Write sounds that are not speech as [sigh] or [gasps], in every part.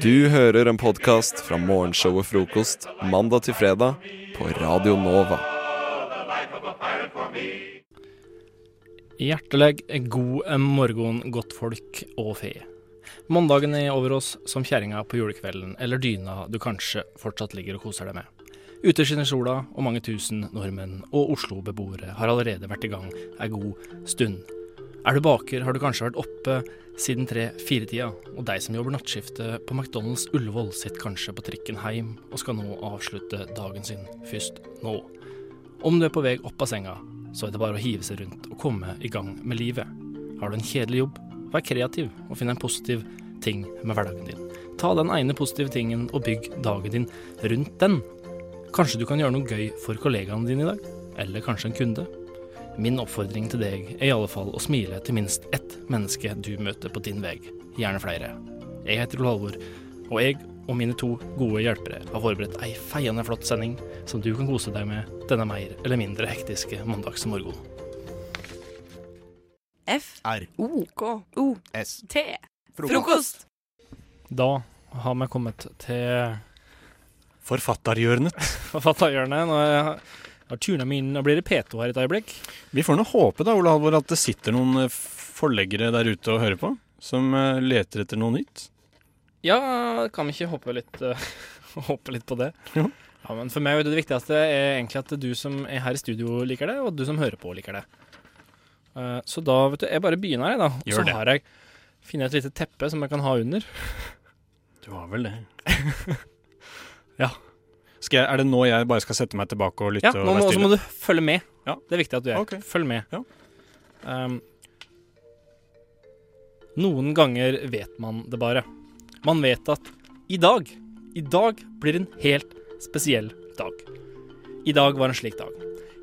Du hører en podkast fra morgenshow og Frokost mandag til fredag på Radio Nova. Hjertelig god morgen, godtfolk og fe. Mandagen er over oss som kjerringa på julekvelden eller dyna du kanskje fortsatt ligger og koser deg med. Ute skinner sola, og mange tusen nordmenn og Oslo-beboere har allerede vært i gang ei god stund. Er du baker, har du kanskje vært oppe siden tre-fire-tida, og deg som jobber nattskiftet på McDonald's Ullevål, sitter kanskje på trikken hjem og skal nå avslutte dagen sin først nå. Om du er på vei opp av senga, så er det bare å hive seg rundt og komme i gang med livet. Har du en kjedelig jobb, vær kreativ og finn en positiv ting med hverdagen din. Ta den ene positive tingen og bygg dagen din rundt den. Kanskje du kan gjøre noe gøy for kollegaene dine i dag, eller kanskje en kunde. Min oppfordring til deg er i alle fall å smile til minst ett menneske du møter på din vei, gjerne flere. Jeg heter Ole Halvor, og jeg og mine to gode hjelpere har forberedt ei feiende flott sending som du kan kose deg med denne mer eller mindre hektiske mandagsmorgenen. F R. O K O S. T Frokost! Da har vi kommet til Forfatterhjørnet. [laughs] forfatterhjørnet. Nå er jeg har tuna meg inn og blir det P2 her et øyeblikk. Vi får nå håpe da, Ole Halvor, at det sitter noen eh, forleggere der ute og hører på, som eh, leter etter noe nytt. Ja, kan vi ikke håpe litt, eh, [laughs] håpe litt på det? Jo. Ja, men For meg er det viktigste er egentlig at du som er her i studio liker det, og du som hører på liker det. Eh, så da, vet du, jeg bare begynner jeg, da. Og Gjør så har jeg funnet et lite teppe som jeg kan ha under. Du har vel det? [laughs] Ja. Jeg, er det nå jeg bare skal sette meg tilbake og lytte Ja, og så må du følge med. Ja. Det er viktig at du gjør. Okay. Følg med. Ja. Um, noen ganger vet man det bare. Man vet at i dag, i dag blir en helt spesiell dag. I dag var en slik dag.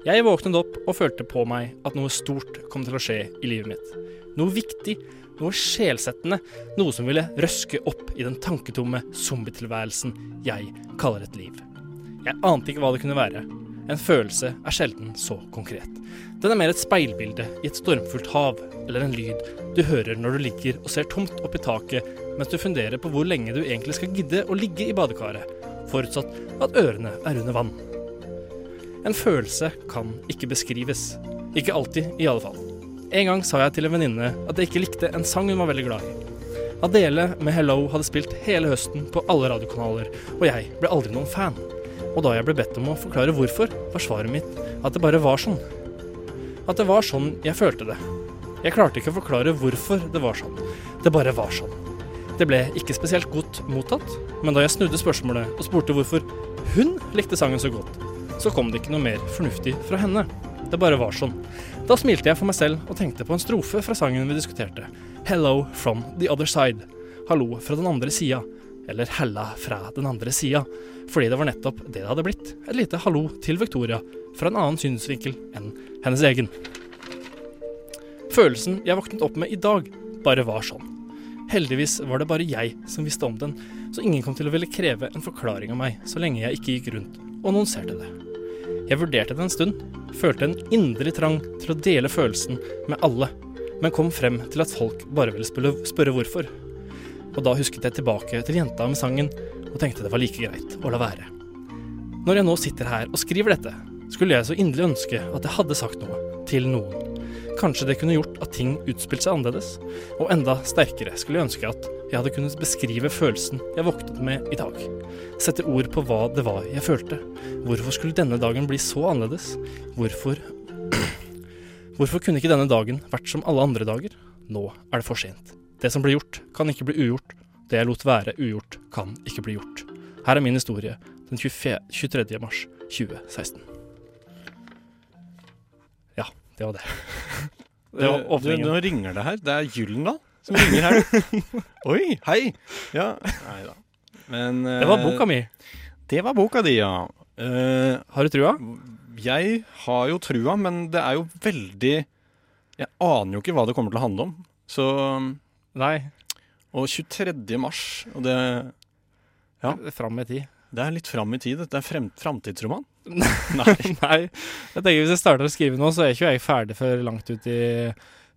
Jeg våknet opp og følte på meg at noe stort kom til å skje i livet mitt. Noe viktig, noe sjelsettende, noe som ville røske opp i den tanketomme zombietilværelsen jeg kaller et liv. Jeg ante ikke hva det kunne være. En følelse er sjelden så konkret. Den er mer et speilbilde i et stormfullt hav, eller en lyd du hører når du ligger og ser tomt opp i taket mens du funderer på hvor lenge du egentlig skal gidde å ligge i badekaret, forutsatt at ørene er under vann. En følelse kan ikke beskrives. Ikke alltid, i alle fall. En gang sa jeg til en venninne at jeg ikke likte en sang hun var veldig glad i. Adele med 'Hello' hadde spilt hele høsten på alle radiokanaler, og jeg ble aldri noen fan. Og da jeg ble bedt om å forklare hvorfor, var svaret mitt at det bare var sånn. At det var sånn jeg følte det. Jeg klarte ikke å forklare hvorfor det var sånn. Det bare var sånn. Det ble ikke spesielt godt mottatt, men da jeg snudde spørsmålet og spurte hvorfor hun likte sangen så godt, så kom det ikke noe mer fornuftig fra henne. Det bare var sånn. Da smilte jeg for meg selv og tenkte på en strofe fra sangen vi diskuterte. Hello from the other side. Hallo fra den andre sida. Eller hella fra den andre sida. Fordi det var nettopp det det hadde blitt. Et lite hallo til Victoria fra en annen synsvinkel enn hennes egen. Følelsen jeg våknet opp med i dag, bare var sånn. Heldigvis var det bare jeg som visste om den, så ingen kom til å ville kreve en forklaring av meg så lenge jeg ikke gikk rundt og annonserte det. Jeg vurderte det en stund, følte en indre trang til å dele følelsen med alle, men kom frem til at folk bare ville spørre, hvorfor. Og da husket jeg tilbake til jenta med sangen, og tenkte det var like greit å la være. Når jeg nå sitter her og skriver dette, skulle jeg så inderlig ønske at jeg hadde sagt noe til noen. Kanskje det kunne gjort at ting utspilte seg annerledes, og enda sterkere skulle jeg ønske at jeg hadde kunnet beskrive følelsen jeg våknet med i dag. Sette ord på hva det var jeg følte. Hvorfor skulle denne dagen bli så annerledes? Hvorfor [clears throat] Hvorfor kunne ikke denne dagen vært som alle andre dager? Nå er det for sent. Det som ble gjort, kan ikke bli ugjort. Det jeg lot være ugjort, kan ikke bli gjort. Her er min historie den 23. mars 2016. Ja, det var det. [laughs] Det var Du, åpningen. nå ringer det her. Det er Gyllendal som ringer her. [laughs] Oi, hei! Ja. Nei da. Men eh, Det var boka mi. Det var boka di, ja. Uh, Har du trua? jeg har jo trua, men det er jo veldig Jeg aner jo ikke hva det kommer til å handle om. Så Nei. Og 23. mars, og det, Ja. Fram i tid. det er litt fram i tid. Det er frem, framtidsroman. [laughs] Nei. Nei. Jeg tenker Hvis jeg starter å skrive nå, så er ikke jeg ferdig før langt ut i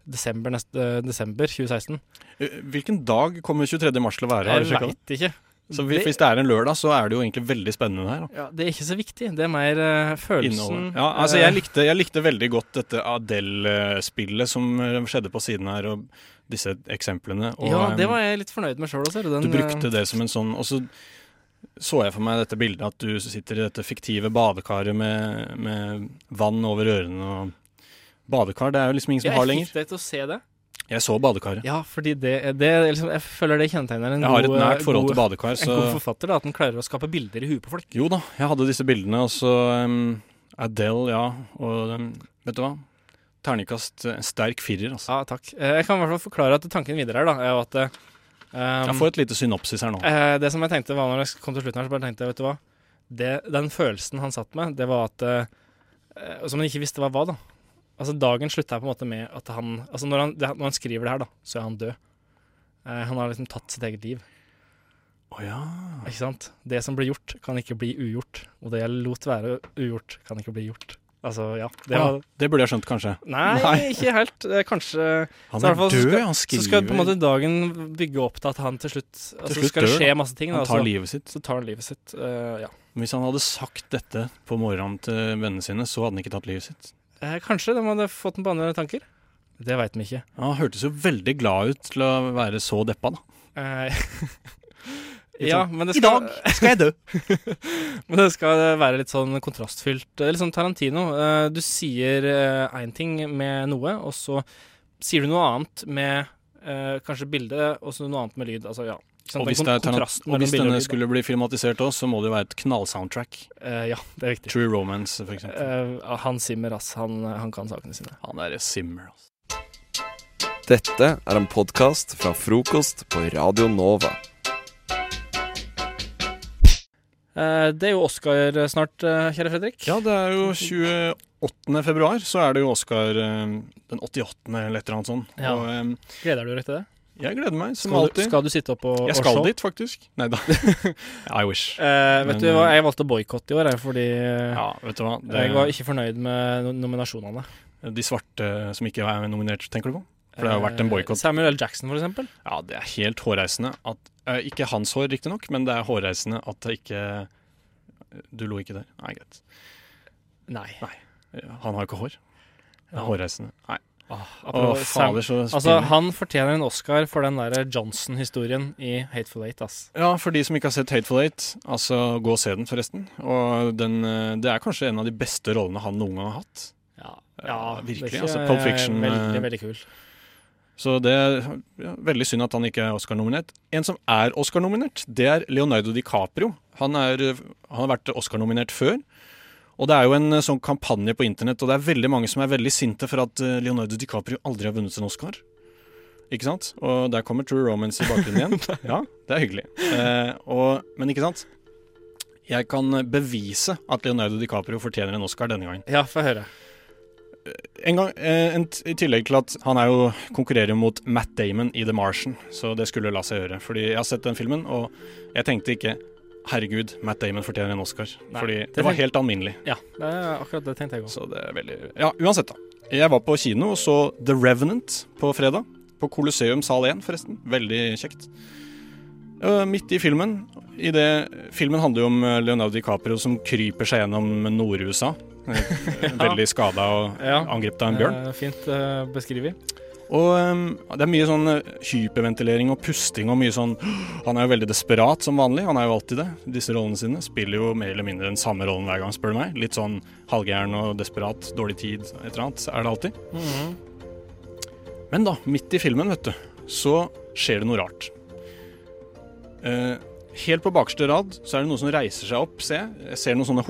desember, neste, desember 2016. Eh, Hvilken dag kommer 23. mars til å være? Jeg vet veit ikke. Så hvis Det- det er en lørdag, så er det jo egentlig veldig spennende her. Ja, det er ikke så viktig. Det er mer uh, følelsen. Ja, altså eh, jeg likte, jeg likte veldig godt dette Adele-spillet som eh, skjedde på siden her, og disse eksemplene. Og, Ja, det var jeg litt fornøyd med sjøl også. Den, Du brukte det som en sånn Og så så jeg for meg dette bildet at du sitter i dette fiktive badekaret med, med vann over ørene og Badekar det er jo liksom ingen som ja, har Jeg lenger. fikk deg til å se det. Jeg så badekaret. Ja, fordi det, det liksom, Jeg føler det kjennetegner en Jeg har et god, nært forhold god, til badekar, en god forfatter. da, At den klarer å skape bilder i huet på folk. Jo da, jeg hadde disse bildene, og så um, Adele, ja. Og um, vet du hva? Terningkast eh, sterk firer, altså. Ja, takk. Eh, Jeg kan i hvert fall forklare at tanken videre her da, er jo at um, Jeg får et lite synopsis her nå. Det som jeg tenkte var når jeg kom til slutten her, så bare tenkte jeg, vet du hva det, Den følelsen han satt med, det var at Som han ikke visste hva var, da. Altså Dagen slutta på en måte med at han Altså Når han, det, når han skriver det her, da, så er han død. Han har liksom tatt sitt eget liv. Å ja. Ikke sant? Det som ble gjort, kan ikke bli ugjort. Og det jeg lot være ugjort, kan ikke bli gjort. Altså, ja. Det Ja, var, Det burde jeg skjønt, kanskje. nei, Nei. ikke helt. Eh, Kanskje Han er fall død, skal- han Så skal på en måte dagen bygge opp til at han til slutt Altså slutt skal dør, skje masse ting. Da, Han tar livet sitt. så tar han livet sitt. uh, ja. Hvis han hadde sagt dette på morgenen til vennene sine, så hadde han ikke tatt livet sitt. Eh, kanskje de hadde fått den på andre tanker. Det veit vi ikke. Han hørtes jo veldig glad ut til å være så deppa, da. [laughs] Eh, ja, sånn, men det I dag skal jeg dø! [laughs] men det skal være litt sånn kontrastfylt. Det er Litt sånn Tarantino. Eh, du sier én ting med noe, og så sier du noe annet med eh, kanskje bilde, og så noe annet med lyd. Altså, ja. Og hvis, det er, og hvis denne skulle bli filmatisert òg, så må det jo være et knallsoundtrack. Uh, ja, det er viktig. True Romance, for eksempel. Han simmer ass. Han, han kan sakene sine. Han er Simmer, ass. Dette er en podkast fra frokost på Radio Nova. Det er jo Oscar snart, eh, kjære Fredrik. Ja, det er jo 28. februar, så er det jo Oscar eh, den 88. eller et eller annet sånt. Ja. Og eh, Gleder du deg til det? jeg gleder meg, som Skal du, alltid. skal du sitte opp og, jeg og skal dit, faktisk. Nei da. [laughs] I wish. Eh, vet Men, du hva, eh, jeg valgte å boikotte i år, fordi eh, Ja, vet du hva. jeg var ikke fornøyd med nominasjonene. De svarte som ikke er nominert, tenker du på? For det har jo vært en boikott. Eh, Samuel L. Jackson, eksempel. Ja, det er helt hårreisende at eh, Ikke hans hår, riktignok, men det er hårreisende at det ikke Du lo ikke der? Nei, greit. Nei. Han har jo ikke hår. Det er hårreisende. Nei. Åh, Å, apropos Sam- fader, så Altså, han fortjener en Oscar for den der Johnson-historien i Hateful Eight, ass. Ja, for de som ikke har sett Hateful Eight, altså gå og se den, forresten. Og den, eh, det er kanskje en av de beste rollene han noen gang har hatt. Ja, Ja, virkelig, ikke- altså, Pulp Fiction, Veldig, eh, veldig kul. Så det er ja, veldig synd at han ikke er Oscar-nominert. En som er Oscar-nominert, det er Leonardo DiCaprio. Han, er, han har vært Oscar-nominert før. Og det er jo en eh, sånn kampanje på internett, og det er veldig mange som er veldig sinte for at eh, Leonardo DiCaprio aldri har vunnet en Oscar. Ikke sant? Og der kommer True Romance i bakgrunnen igjen. [laughs] Ja, det er hyggelig. Eh, og, men ikke sant? Jeg kan bevise at Leonardo DiCaprio fortjener en Oscar denne gangen. Ja, få høre. En gang, eh, en, I tillegg til at han er jo konkurrerer mot Matt Damon i The Martian, så det skulle la seg gjøre. Fordi jeg har sett den filmen, og jeg tenkte ikke Herregud, Matt Damon fortjener en Oscar. Nei, fordi det det var helt alminnelig. Ja, det er akkurat det tenkte jeg òg. Så det er veldig Ja, uansett, da. Jeg var på kino og så The Revenant på fredag. På Colosseum sal 1, forresten. Veldig kjekt. Midt i filmen i det, Filmen handler jo om eh, Leonardo DiCaprio som kryper seg gjennom Nord-USA. Eh, Veldig skada og Ja. angrepet av en bjørn. Eh, fint uh, beskrevet. Og um, det er mye sånn eh, hyperventilering og pusting og mye sånn [gasps] Han er jo veldig desperat som vanlig, han er jo alltid det. Disse rollene sine spiller jo mer eller mindre den samme rollen hver gang, spør du meg. Litt sånn halvgæren og desperat, dårlig tid, et eller annet, er det alltid. Mhm. Men da, midt i filmen, vet du, så skjer det noe rart. Uh, helt på bakerste rad så er det noe som reiser seg opp, se. jeg. Ser noen sånne,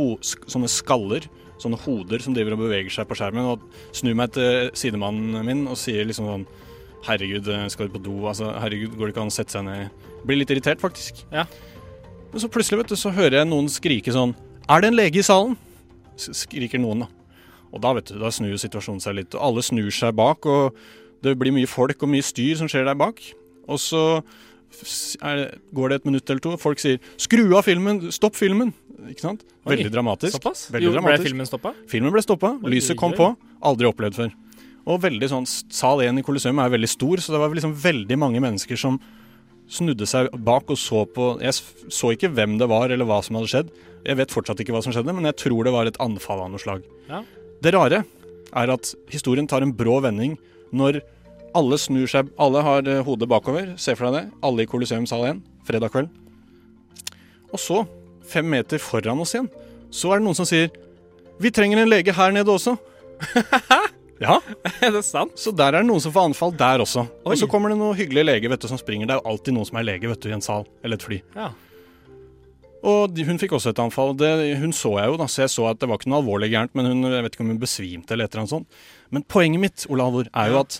sånne skaller, sånne hoder som driver og beveger seg på skjermen, og snur meg til sidemannen min og sier liksom sånn Herregud, eh, skal du på do? Altså, herregud, går det ikke an å sette seg ned? Blir litt irritert, faktisk. Ja. Men så plutselig, vet du, så hører jeg noen skrike sånn Er det en lege i salen? Skriker noen, da. Og da, vet du, da snur jo situasjonen seg litt, og alle snur seg bak, og det blir mye folk og mye styr som skjer der bak. Og så det, går det et minutt eller to, folk sier 'skru av filmen', 'stopp filmen'. Ikke sant? Veldig dramatisk. Veldig Jo, ble filmen stoppa? Filmen ble stoppa, lyset kom på. Aldri opplevd før. Og veldig sånn, Sal 1 i Colosseum er veldig stor, så det var liksom veldig mange mennesker som snudde seg bak og så på Jeg så ikke hvem det var eller hva som hadde skjedd. Jeg vet fortsatt ikke hva som skjedde, men jeg tror det var et anfall av noe slag. Ja. Det rare er at historien tar en brå vending når alle snur seg Alle har eh, hodet bakover, se for deg det. Alle i Colosseum sal 1, fredag kveld. Og så, fem meter foran oss igjen, så er det noen som sier Vi trenger en lege her nede også. [laughs] ja, [laughs] Er det sant? så der er det noen som får anfall der også. Oi. Og så kommer det noen hyggelige lege vet du, som springer. Det er jo alltid noen som er lege vet du, i en sal eller et fly. Ja. Og de, hun fikk også et anfall. Det, hun så jeg jo, da, så jeg så at det var ikke noe alvorlig gærent, men hun, jeg vet ikke om hun besvimte eller et eller annet sånt. Men poenget mitt, Olavor, er jo at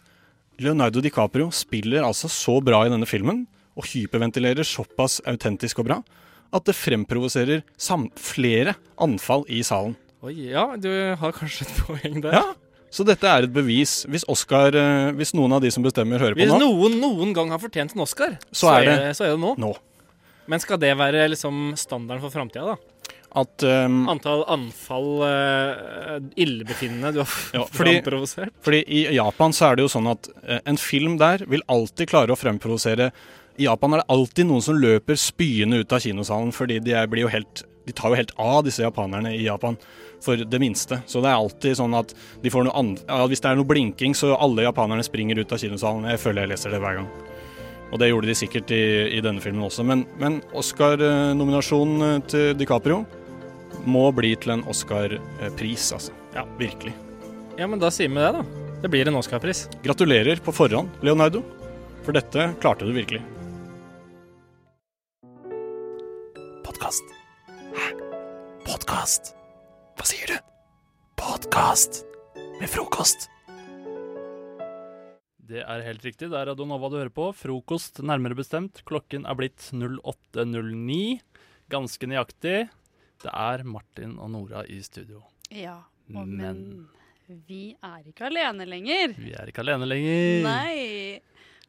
Leonardo DiCaprio spiller altså så bra i denne filmen, og hyperventilerer såpass autentisk og bra, at det fremprovoserer sam flere anfall i salen. Oi, ja, du har kanskje et poeng der. Ja, Så dette er et bevis. Hvis Oscar, eh, hvis noen av de som bestemmer, hører på nå Hvis noen noen gang har fortjent en Oscar, Så er det- så er det nå. nå Men skal det være liksom standarden for framtida, da? At um, Antall anfall uh, illebefinnende du har Ja, fordi- framprovosert? Fordi i Japan så er det jo sånn at uh, en film der vil alltid klare å fremprovosere I Japan er det alltid noen som løper spyende ut av kinosalen, fordi de helt De tar jo helt av, disse japanerne i Japan, for det minste. Så det er alltid sånn at de får noe an ja, Hvis det er noe blinking, så alle japanerne springer ut av kinosalen. Jeg føler jeg leser det hver gang. Og det gjorde de sikkert i, i denne filmen også. Men, men Oscar-nominasjonen til DiCaprio må bli til en Oscar-pris, altså. Ja, virkelig. Ja, men da sier vi det, da. Det blir en Oscar-pris. Gratulerer på forhånd, Leonardo. For dette klarte du virkelig. Podkast. Hæ? Podkast? Hva sier du? Podkast med frokost. Det er helt riktig. Det er Radio Nova du hører på. Frokost, nærmere bestemt. Klokken er blitt 08.09. Ganske nøyaktig. Det er Martin og Nora i studio. Ja, og, men, Men vi er ikke alene lenger. vi er ikke alene lenger. Nei,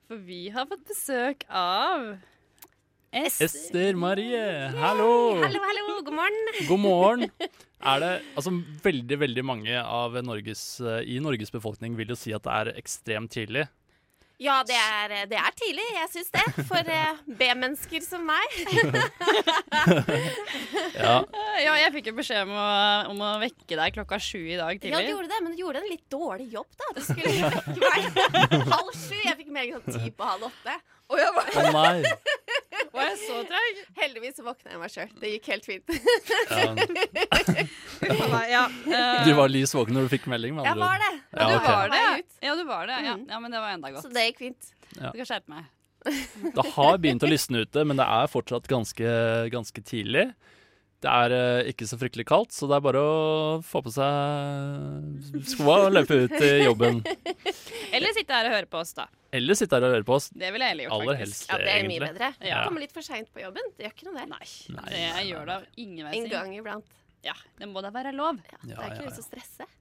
for vi har fått besøk av Ester Marie, hallo! Hallo, hallo, god morgen. God morgen. [laughs] Er det altså veldig, veldig mange av Norges, eh, i Norges befolkning vil jo si at det er ekstremt tidlig. Ja, det er, det er tidlig, jeg syns det. For eh, B-mennesker som meg. [laughs] Ja, [laughs] Ja, jeg fikk jo beskjed om å, om å vekke deg klokka sju i dag Ja, du gjorde det, men du gjorde en litt dårlig jobb, da. Du skulle vekke meg [laughs] halv sju. Jeg fikk melding sånn ti på halv åtte. Og jeg var, å nei. Var jeg så treig? heldigvis våkna jeg meg sjøl. Det gikk helt fint. Ja, [laughs] Ja, [laughs] du var lys våken når du fikk melding, med Jeg var det. Ja, du okay. var det, ja. Ja, du var det. Ja, Mm. ja men det var enda godt. Så det gikk fint. Ja. Du kan skjerpe meg. Det har begynt å lysne ute, men det er fortsatt ganske, ganske tidlig. Det er eh, ikke så fryktelig kaldt, så det er bare å få på seg skoa og løpe ut i jobben. [laughs] Eller sitte her og høre på oss, da. Eller sitte her og høre på oss. Det ville jeg heller gjort, Aller faktisk. helst. Ja, det er egentlig. mye bedre. Ja. Komme litt for seint på jobben. Det gjør ikke noe, det. Nei, Nei, det gjør det ingen vei En gang iblant. Ja, det må da være lov. Ja, det er ikke ja, noe å stresse.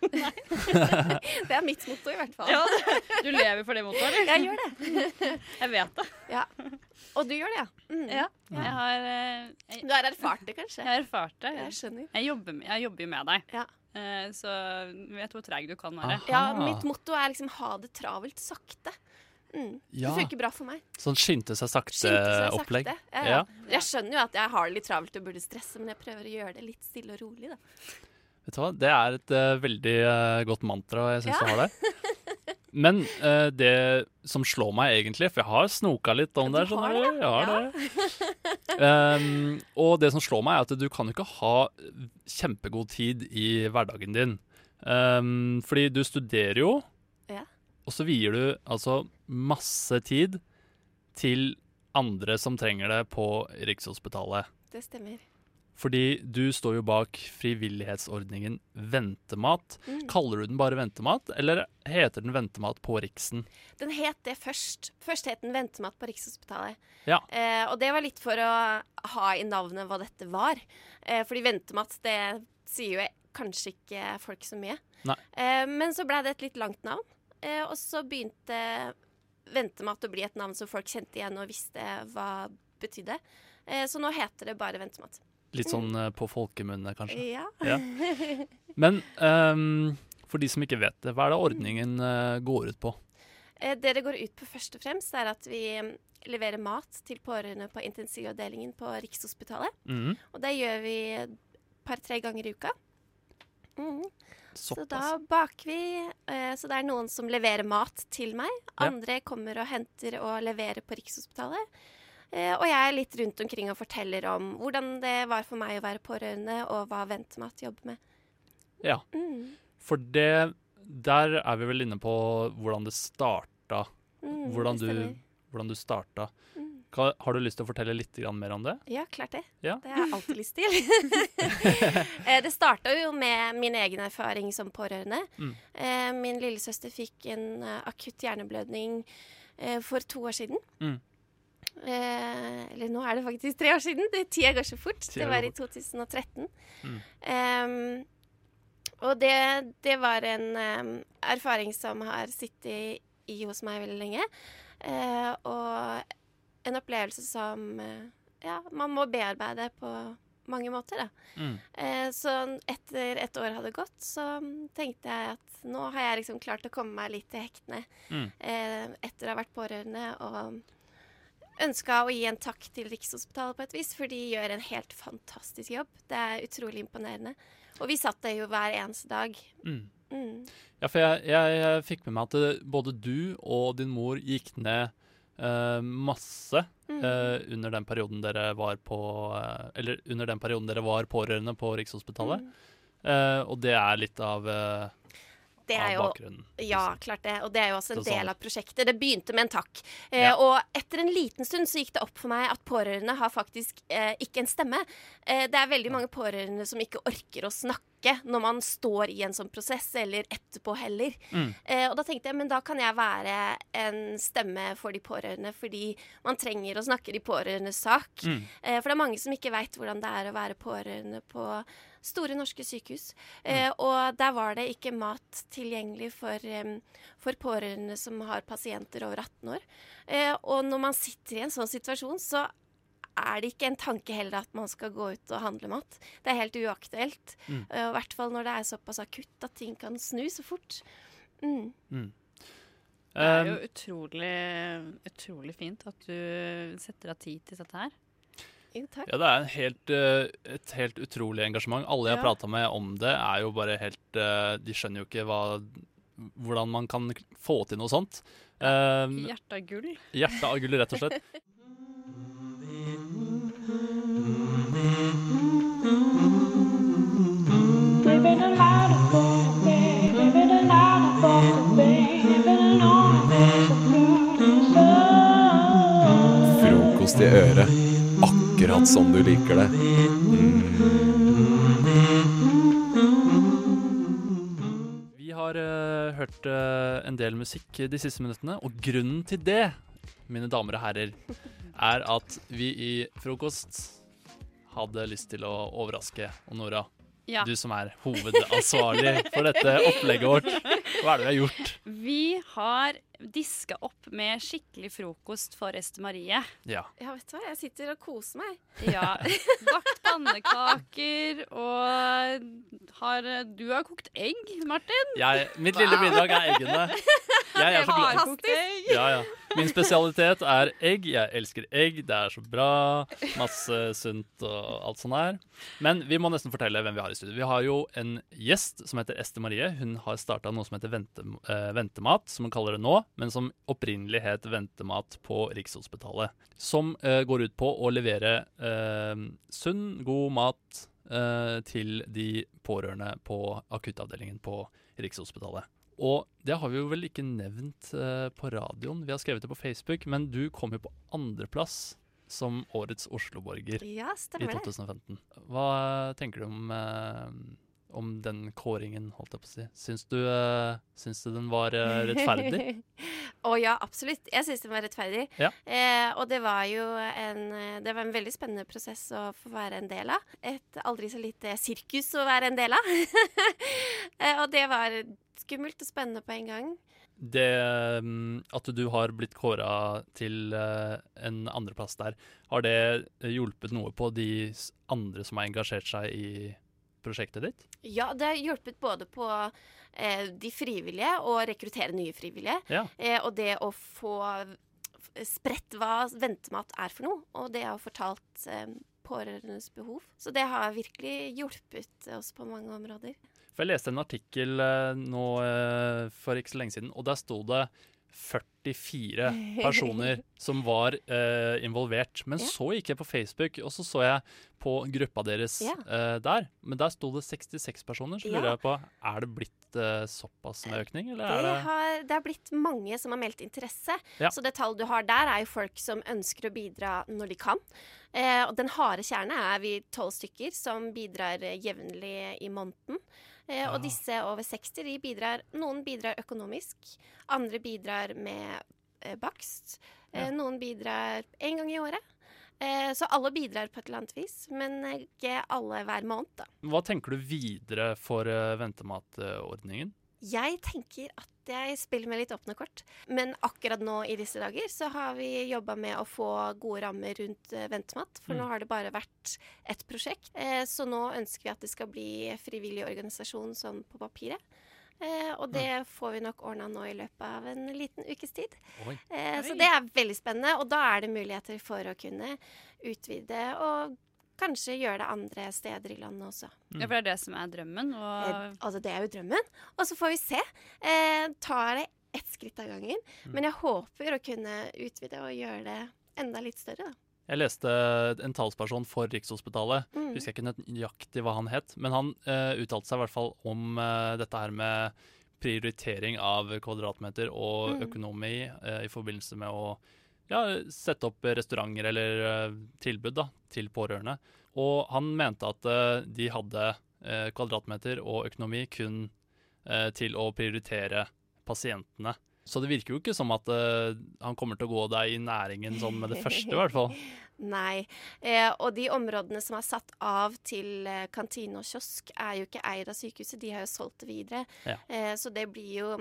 Det er mitt motto, i hvert fall. Ja, du lever for det mottoet, eller? Jeg gjør det. Jeg vet det. Og du gjør det, ja. Mm. Ja, jeg har, eh, jeg, Du har erfart det, kanskje? jeg har erfart det. Jeg skjønner. Jeg jobber, jeg jobber jo med deg, Ja. Eh, så vet hvor treg du kan være. Aha. Ja, mitt motto er liksom ha det travelt sakte. Mm. Ja, Det funker bra for meg. sånn skyndte seg Skynde seg sakte-opplegg. sakte. Ja, Ja. ja. Jeg skjønner jo at jeg har det litt travelt og burde stresse, men jeg prøver å gjøre det litt stille og rolig, da. Vet du hva, det er et uh, veldig uh, godt mantra, jeg syns Ja. du har det. [laughs] Men uh, det som slår meg egentlig, for jeg har snoka litt om det, du har det, Jeg har ja. det. [laughs] Um, og det som slår meg, er at du kan jo ikke ha kjempegod tid i hverdagen din. Um, fordi du studerer jo, Ja. og så vier du altså masse tid til andre som trenger det på Rikshospitalet. Det stemmer. Fordi du står jo bak frivillighetsordningen Ventemat. Mm. Kaller du den bare Ventemat, eller heter den Ventemat på Riksen? Den het det først. Først het den Ventemat på Rikshospitalet. Ja. Eh, og det var litt for å ha i navnet hva dette var. Eh, fordi ventemat, det sier jo kanskje ikke folk så mye. Eh, men så ble det et litt langt navn. Eh, og så begynte ventemat å bli et navn som folk kjente igjen og visste hva betydde. Eh, så nå heter det bare ventemat. Litt sånn eh, på folkemunne, kanskje. Ja. Ja. [laughs] Men um, For de som ikke vet det, hva er det ordningen eh, går ut på? Eh, Det det går ut på først og fremst, er at vi mm, leverer mat til pårørende på intensivavdelingen på Rikshospitalet. Mm. Og det gjør vi et par-tre ganger i uka. Mm. Så da baker vi. Så det er noen som leverer mat til meg. Andre kommer og henter og leverer på Rikshospitalet. Eh, Og jeg er litt rundt omkring og forteller om hvordan det var for meg å være pårørende, og hva Ventemat jobber med. Ja, Mm. for det Der er vi vel inne på hvordan det starta. Mm, Hvordan du, hvordan du starta. Mm. Har du lyst til å fortelle litt grann mer om det? Ja, klart det. Ja. Det har jeg alltid lyst til. [laughs] Eh, det starta jo med min egen erfaring som pårørende. Mm. Eh, Min lillesøster fikk en akutt hjerneblødning for to år siden. Mm. Eh, eller nå er det faktisk tre år siden. Det, tida går så fort. Det var i 2013. Mm. Em, og det, det var en em, erfaring som har sittet i hos meg veldig lenge. Eh, og en opplevelse som eh, ja, man må bearbeide på mange måter. Da. Mm. Eh, så etter et år hadde gått, så tenkte jeg at nå har jeg liksom klart å komme meg litt til hektene Mm. eh, etter å ha vært pårørende. og ønska å gi en takk til Rikshospitalet på et vis, for de gjør en helt fantastisk jobb. Det er utrolig imponerende. Og vi satt der jo hver eneste dag. Mm. Mm. Ja, for jeg, jeg, jeg fikk med meg at både du og din mor gikk ned uh, masse Mm. uh, under den perioden dere var på uh, Eller under den perioden dere var pårørende på Rikshospitalet. Mm. Og det er litt av, Det av er jo bakgrunnen. Ja, klart det. Og det er jo også en sånn- del av prosjektet. Det begynte med en takk. Eh, Ja. Og etter en liten stund så gikk det opp for meg at pårørende har faktisk eh, ikke en stemme. Eh, det er veldig mange pårørende som ikke orker å snakke når man står i en sånn prosess, eller etterpå heller. Mm. Eh, og da tenkte jeg, men da kan jeg være en stemme for de pårørende, fordi man trenger å snakke de pårørendes sak. Mm. Eh, for det er mange som ikke veit hvordan det er å være pårørende på store norske sykehus. Eh, og der var det ikke mat tilgjengelig for, um, for pårørende som har pasienter over 18 år. Eh, og når man sitter i en sånn situasjon, så er det ikke en tanke heller at man skal gå ut og handle mat. Det er helt uaktuelt. Mm. Uh, I hvert fall når det er såpass akutt at ting kan snu så fort. Mm. Mm. Det er jo Eh, utrolig, utrolig fint at du setter av tid til dette her. Jo, takk. ja, det er en helt, eh, et helt utrolig engasjement. Alle jeg har Ja. prata med om det, er jo bare helt eh, De skjønner jo ikke hva, hvordan man kan få til noe sånt. Hjertet av gull. Hjertet av gull, rett og slett. [laughs] i øret. Akkurat som du liker det. Vi har uh, hørt uh, en del musikk de siste minuttene, og grunnen til det, mine damer og herrer, er at vi i Frokost hadde lyst til å overraske Onora. Ja. Du som er hovedansvarlig for dette opplegget vårt. Hva er det vi har gjort? Vi har diska opp med skikkelig frokost for Ester Marie. Ja. Ja, vet du hva, jeg sitter og koser meg. Ja. [laughs] Bakt pannekaker og har Du har kokt egg, Martin. Jeg, mitt lille bidrag er eggene. [laughs] Jeg er så glad. Ja, ja. Min spesialitet er egg. Jeg elsker egg. Det er så bra. Masse sunt og alt sånt her. Men vi må nesten fortelle hvem vi har i studio. Vi har jo en gjest som heter Ester Marie. Hun har starta noe som heter Vente, eh, Ventemat, som hun kaller det nå, men som opprinnelig het Ventemat på Rikshospitalet. Som eh, går ut på å levere eh, sunn, god mat eh, til de pårørende på akuttavdelingen på Rikshospitalet. Og det har vi jo vel ikke nevnt eh, på radioen. Vi har skrevet det på Facebook, men du kom jo på andreplass som årets Oslo-borger Ja, i 2015. Hva tenker du om, eh, om den kåringen, holdt jeg på å si? Syns du, uh, syns du den var uh, rettferdig? [laughs] Å ja, absolutt. Jeg syns den var rettferdig. Ja. Eh, og det var jo en, eh, det var en veldig spennende prosess å få være en del av. Et aldri så lite sirkus å være en del av. [laughs] eh, og det var skummelt og spennende på en gang. Det mm, at du har blitt kåra til eh, en andreplass der, har det hjulpet noe på de andre som har engasjert seg i prosjektet ditt? Ja, det har hjulpet både på eh, de frivillige og rekruttere nye frivillige. Ja. Eh, og det å få spredt hva ventemat er for noe, og det har fortalt eh, pårørendes behov. Så det har virkelig hjulpet oss på mange områder. For jeg leste en artikkel eh, nå eh, for ikke så lenge siden, og der sto det 44 [laughs] personer som var eh, involvert. Men Ja. så gikk jeg på Facebook, og så så jeg på gruppa deres Ja. eh, der. Men der sto det 66 personer. Så Ja. lurer jeg på, er det blitt eh, såpass med økning, eller Det det har, det har blitt mange som har meldt interesse. Ja. Så det tallet du har der, er jo folk som ønsker å bidra når de kan. Eh, og den harde kjerne er vi tolv stykker som bidrar jevnlig i måneden. Eh, Ja. Og disse over 60 de bidrar Noen bidrar økonomisk, andre bidrar med eh, bakst. Eh, Ja. Noen bidrar én gang i året. Eh, så alle bidrar på et eller annet vis, men ikke alle hver måned. da. Hva tenker du videre for ventematordningen? Jeg tenker at jeg spiller med litt åpne kort. Men akkurat nå i disse dager så har vi jobba med å få gode rammer rundt eh, Ventemat. For Mm. nå har det bare vært ett prosjekt. Eh, så nå ønsker vi at det skal bli frivillig organisasjon sånn på papiret. Eh, og det får vi nok ordna nå i løpet av en liten ukes tid. Oi. Eh, så det er veldig spennende, og da er det muligheter for å kunne utvide og kanskje gjøre det andre steder i landet også. Ja, for det er det som er drømmen. Eh, Og altså, det er jo drømmen. Og så får vi se. Eh, tar det ett skritt av gangen. Mm. Men jeg håper å kunne utvide og gjøre det enda litt større, da. Jeg leste en talsperson for Rikshospitalet. Mm. Husker jeg ikke nøyaktig hva han het, men han eh, uttalte seg i hvert fall om eh, dette her med prioritering av kvadratmeter og Mm. økonomi eh, i forbindelse med å ja, sette opp restauranter eller eh, tilbud da, til pårørende. Og han mente at eh, de hadde eh, kvadratmeter og økonomi kun til å prioritere pasientene. Så det virker jo ikke som at han kommer til å gå deg i næringen sånn med det første, i hvert fall. [laughs] Nei. Eh, og de områdene som er satt av til eh, kantine og kiosk, er jo ikke eid av sykehuset. De har jo solgt det videre. Ja. Eh, så det blir jo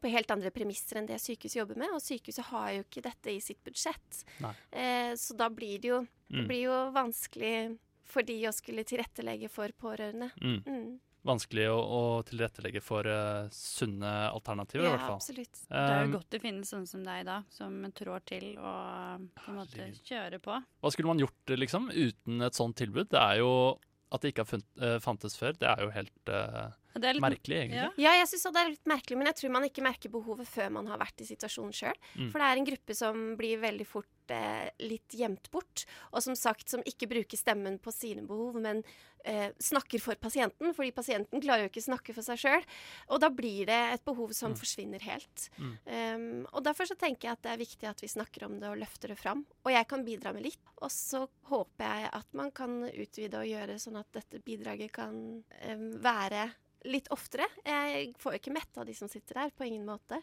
på helt andre premisser enn det sykehuset jobber med. Og sykehuset har jo ikke dette i sitt budsjett. Eh, så da blir det jo, det Mm. blir jo vanskelig for de å skulle tilrettelegge for pårørende. Mm. Mm. vanskelig å, å tilrettelegge for uh, sunne alternativer, i hvert fall. absolutt. det er Um, jo godt det finnes sånne som deg, da, som trår til og på en måte kjører på. Hva skulle man gjort liksom, uten et sånt tilbud? Det er jo At det ikke har funnet, eh, fantes før, det er jo helt uh, det er litt, merkelig, egentlig. Ja. Ja, jeg syns det er litt merkelig, men jeg tror man ikke merker behovet før man har vært i situasjonen sjøl. Mm. For det er en gruppe som blir veldig fort eh, litt gjemt bort. Og som sagt, som ikke bruker stemmen på sine behov, men eh, snakker for pasienten. Fordi pasienten klarer jo ikke å snakke for seg sjøl. Og da blir det et behov som Mm. forsvinner helt. Mm. Um, og derfor så tenker jeg at det er viktig at vi snakker om det og løfter det fram. Og jeg kan bidra med litt. Og så håper jeg at man kan utvide og gjøre sånn at dette bidraget kan um, være litt oftere. Jeg får jo ikke metta de som sitter der, på ingen måte.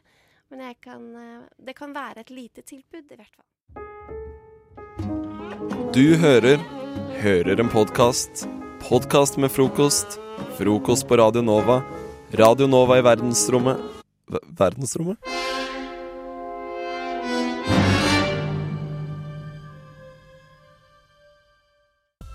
Men kan, eh, det kan være et lite tilbud, i hvert fall. Du hører Hører en podkast. Podkast med frokost. Frokost på Radio Nova. Radio Nova i verdensrommet v Verdensrommet?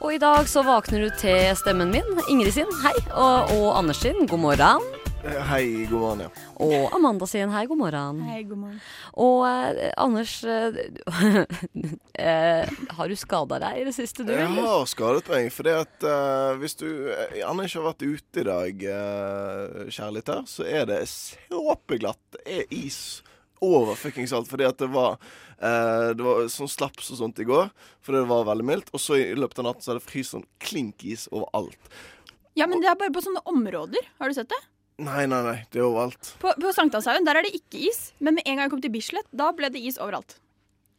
Og i dag så våkner du til stemmen min, Ingrid sin, hei. Og, og Anders sin, god morgen. Eh, Hei, god morgen, ja. Og Amanda sier hei, god morgen. Hei, god morgen. Og eh, Anders, eh, [laughs] eh, har du skada deg i det siste, du? Jeg har skadet meg, For at eh, hvis du eh, gjerne har vært ute i dag, uh, her, så er det såpeglatt. Det er is over fuckings alt. Fordi at det var eh, Det var sånn slaps og sånt i går, fordi det var veldig mildt. Og så i løpet av natten så er det fryst sånn klinkis overalt. Ja, men det er bare på sånne områder. Har du sett det? Nei, nei, nei. Det er overalt. På, på Sankthanshaugen der er det ikke is, men med en gang jeg kom til Bislett, da ble det is overalt.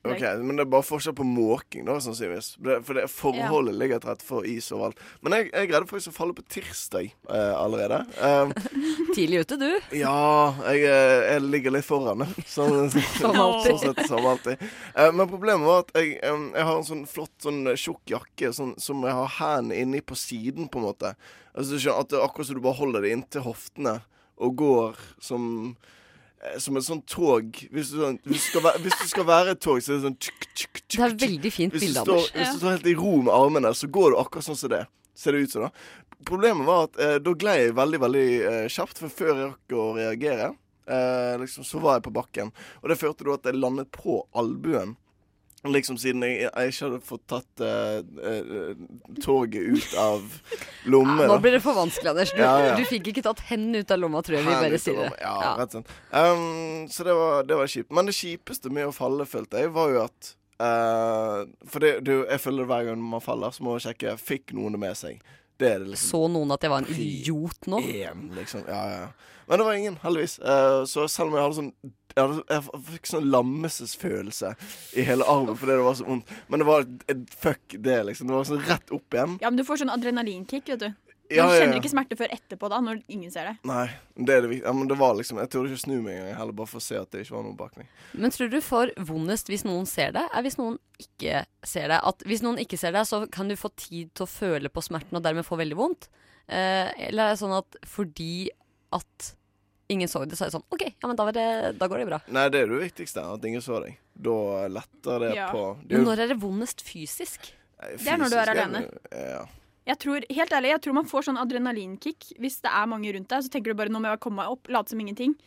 Ok, Men det er bare forskjell på måking, da, sannsynligvis. For det, forholdet ja. ligger til rette for is overalt. Men jeg, jeg greide faktisk å falle på tirsdag eh, allerede. Um, [laughs] Tidlig ute, du. Ja, jeg, eh, jeg ligger litt foran. det. [laughs] Sånn, Som alltid. Sånn sett, som alltid. Uh, Men problemet var at jeg, um, jeg har en sånn flott, sånn eh, tjukk jakke sånn, som jeg har hendene inni på siden, på en måte. Altså, du skjønner, at det er akkurat som du bare holder det inntil hoftene og går som eh, som et sånt tog. Hvis du, sånn, hvis, du være, hvis du skal være et tog, så er det sånn tjuk, tjuk, tjuk, Det er veldig fint bilde, står, Anders. hvis du står helt i ro med armene, så går du akkurat sånn som det. Ser det ut som, da. problemet var at eh, da glei jeg veldig, veldig eh, kjapt, for før jeg rakk å reagere, eh, liksom, så var jeg på bakken. Og det førte da at jeg landet på albuen. Liksom siden jeg, jeg ikke hadde fått tatt uh, uh, toget ut av lomme. Nå blir det for vanskelig, Anders. Du, Ja, ja. du fikk ikke tatt hendene ut av lomma, tror jeg vi bare sier det. Ja, rett slett. Um, så det var, det var kjipt. Men det kjipeste med å falle, følte jeg, var jo at uh, For det, det, jeg føler hver gang man faller, så må man sjekke Fikk noen det med seg. Det er det liksom. Så noen at jeg var en idiot nå? En, liksom. Ja, ja. Men det var ingen, heldigvis. Uh, så selv om jeg hadde sånn jeg, hadde, jeg fikk sånn lammelsesfølelse i hele armen fordi det var så vondt. Men det var et fuck det, liksom. Det var sånn rett opp igjen. Ja, men du får sånn adrenalinkick, vet du. Ja, du kjenner ikke smerte før etterpå, da, når ingen ser det. Nei, det er det. Ja, men det var liksom Jeg torde ikke snu meg engang, heller bare for å se at det ikke var noe bak meg. Men tror du får vondest hvis noen ser det, er hvis noen ikke ser det? At hvis noen ikke ser det, så kan du få tid til å føle på smerten og dermed få veldig vondt? Eh, eller er det sånn at fordi at ingen så det, så er det sånn OK, ja, men da, var det, da går det bra. Nei, det er det viktigste. At ingen så deg. Da letter det Ja. på Men når er det vondest fysisk? Det er når du er alene. Ja, Ja. Jeg tror, helt ærlig, jeg tror man får sånn adrenalinkick hvis det er mange rundt deg. Så tenker du bare 'nå må jeg komme meg opp', late som ingenting.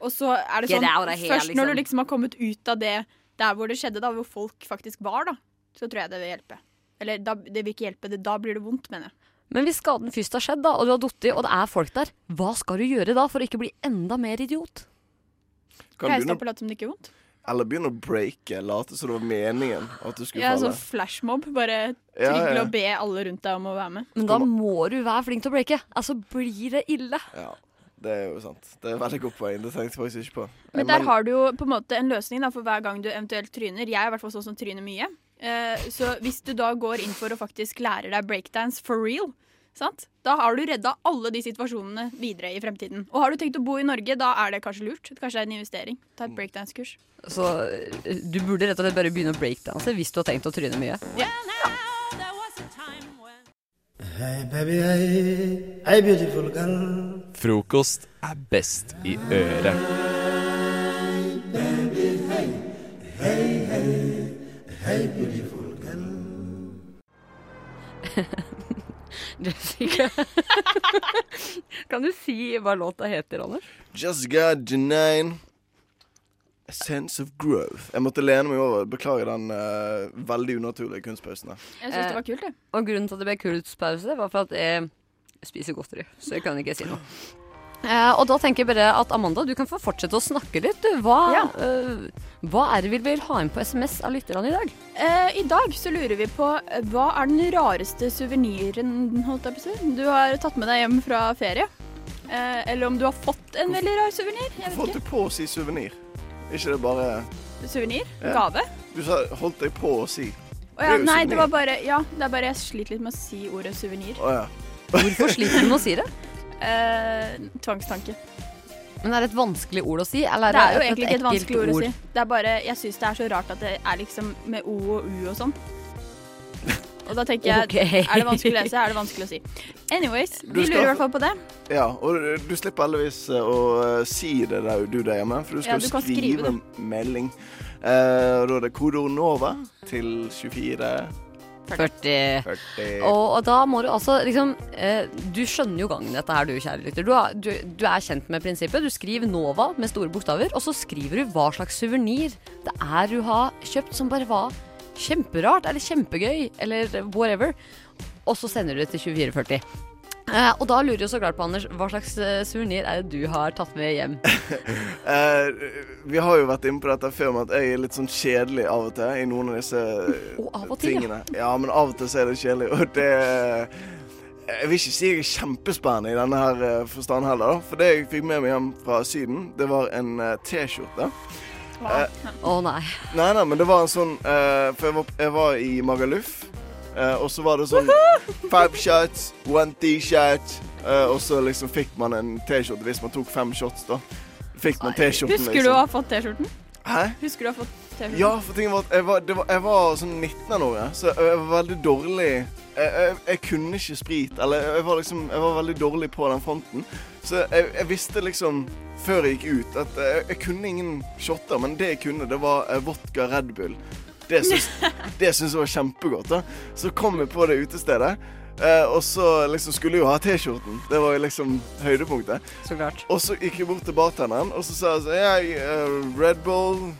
Og så er det sånn here, Først når du liksom. liksom har kommet ut av det der hvor det skjedde, da hvor folk faktisk var, da, så tror jeg det vil hjelpe. Eller da, det vil ikke hjelpe, det, da blir det vondt, mener jeg. Men hvis skaden først har skjedd, da, og du har falt i, og det er folk der, hva skal du gjøre da for å ikke bli enda mer idiot? Kan deg opp og late som det ikke er vondt. Eller begynne å breake. Late som det var meningen at du skulle Ja, falle. sånn flashmob. Bare Ja, trygle ja. og be alle rundt deg om å være med. Men da må du være flink til å breake. Altså, blir det ille. Ja, det er jo sant. Det er veldig godt poeng. Det tenkte jeg faktisk ikke på. Men der har du jo på en måte en løsning da, for hver gang du eventuelt tryner. Jeg er i hvert fall sånn som tryner mye. Eh, så hvis du da går inn for å faktisk lære deg breakdance for real, sant? da har du redda alle de situasjonene videre i fremtiden. Og har du tenkt å bo i Norge, da er det kanskje lurt. Kanskje det er en investering. Ta et breakdance-kurs. Så eh, du burde rett og slett bare begynne å breakdanse hvis du har tenkt å tryne mye. Hey baby, hey, hey beautiful girl. Frokost er best i øret. Hey, hey, hey beautiful girl. [laughs] Jessica. [laughs] kan du si hva låta heter, Anders? Just got Janine. A sense of growth. Jeg måtte lene meg over. Beklager den uh, veldig unaturlige kunstpausen. Jeg syns det var kult, jeg. Og grunnen til at det ble kunstpause, var for at jeg spiser godteri. Så jeg kan ikke si noe. Eh, og da tenker jeg bare at Amanda, du kan få fortsette å snakke litt. Du, hva, Ja. eh, hva er det vi vil ha inn på SMS av lytterne i dag? Eh, I dag så lurer vi på eh, hva er den rareste suveniren du har tatt med deg hjem fra ferie? Eh, eller om du har fått en veldig rar suvenir? Holdt du på å si suvenir? Ikke det bare Suvenir? Ja. Gave? Du sa holdt deg på å si. Å ja, Det nei, det var bare Ja, det er bare jeg sliter litt med å si ordet suvenir. Hvorfor sliter du med å si det? Eh, tvangstanke. Men er det et vanskelig ord å si? Eller Det er jo egentlig ikke et vanskelig ord å si. Det er bare, Jeg syns det er så rart at det er liksom med O og U og sånn. [laughs] Og da tenker jeg okay. Er det vanskelig å lese, er det vanskelig å si. Anyways, vi skal- lurer i hvert fall på det. Ja, og du slipper heldigvis eh, å eh, si det der du der hjemme, for du skal jo ja, skrive skrive melding. Uh, og da er det kodeord NOVA til 24 40. 40 Og, og da må du altså liksom eh, Du skjønner jo gangen dette her, du kjære lytter. Du, du, du er kjent med prinsippet. Du skriver NOVA med store bokstaver, og så skriver du hva slags suvenir det er du har kjøpt som bare var kjemperart eller kjempegøy eller whatever. Og så sender du det til 2440. Eh, og da lurer jeg så klart på, Anders, hva slags uh, suvenir er det du har tatt med hjem? uh, [laughs] vi har jo vært inne på dette før med at jeg er litt sånn kjedelig av og til i noen av disse Og av og til, tingene. Ja. men av og til så er det kjedelig. Og det Jeg vil ikke si jeg er kjempespennende i denne her eh, forstand heller, da. For det jeg fikk med meg hjem fra Syden, det var en eh, T-skjorte. Eh, Å nei. Nei, nei, men det var en sånn eh, For jeg var, jeg var i Magaluf, eh, og så var det sånn Five shots, one T-shirt. eh, og så liksom fikk man en T-skjorte hvis man tok fem shots, da. Fikk man T-skjorten, Husker du liksom. å ha fått T-skjorten? Hæ? Husker du å ha fått T-skjorten? Ja, for tingen var at jeg var, det var, jeg var sånn 19 eller noe, så jeg var veldig dårlig jeg, jeg, jeg kunne ikke sprit, eller jeg var liksom Jeg var veldig dårlig på den fronten. Så jeg, jeg visste liksom før jeg gikk ut, at jeg, jeg kunne ingen shotter, men det jeg kunne, det var eh, vodka Red Bull. Det syns, [laughs] det syns jeg var kjempegodt. da Så kom vi på det utestedet. Eh, og så liksom skulle jeg jo ha T-skjorten. Det var liksom høydepunktet. Så klart. Og så gikk jeg bort til bartenderen, og så sa jeg sånn Ja, uh, Red Bull,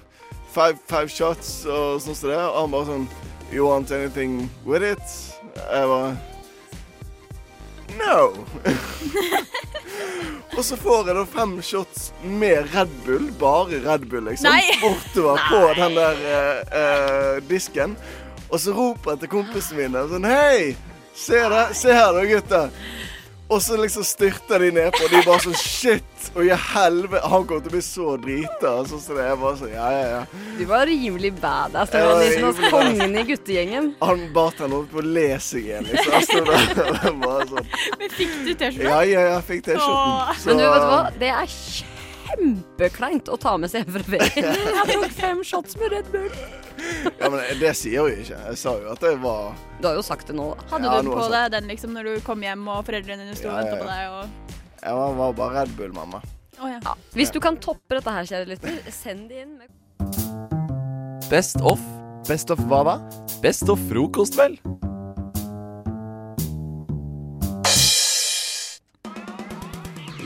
five, five shots og sånn som det. Og han bare sånn You want anything with it? Jeg bare No! [laughs] og så får jeg da fem shots med Red Bull, bare Red Bull, liksom, Nei. bortover på den der uh, uh, disken. Og så roper jeg til kompisene mine sånn Hei! Se, se her da, gutter. Og så liksom styrter de nedpå, og de bare sånn Shit! Og i helvete Han kommer til å bli så drita. Sånn som det er bare sånn Ja, ja, ja. Du var rimelig badass. Du Jeg var liksom hos kongen i guttegjengen. Han bartenderen holdt på å le seg igjen. Liksom. Jeg der bare sånn Men fikk du T-skjorte? Ja, ja, ja, fikk T-skjorten. Men du, vet du hva? Det er kjempekleint å ta med seg hjem fra ferien. [laughs] Jeg tok fem shots med Red Bull. Ja, men det sier jeg jo ikke. Jeg sa jo at det var Du har jo sagt det nå, da. Hadde Ja, du den på deg den liksom når du kom hjem og foreldrene dine sto og Ja, ja, venta på deg? Og... Jeg var, var bare Red Bull-mamma. Oh, ja. Ja. Hvis du kan toppe dette her, kjære lytter, send det inn. Med Best of. Best of hva da? Best of frokost, vel?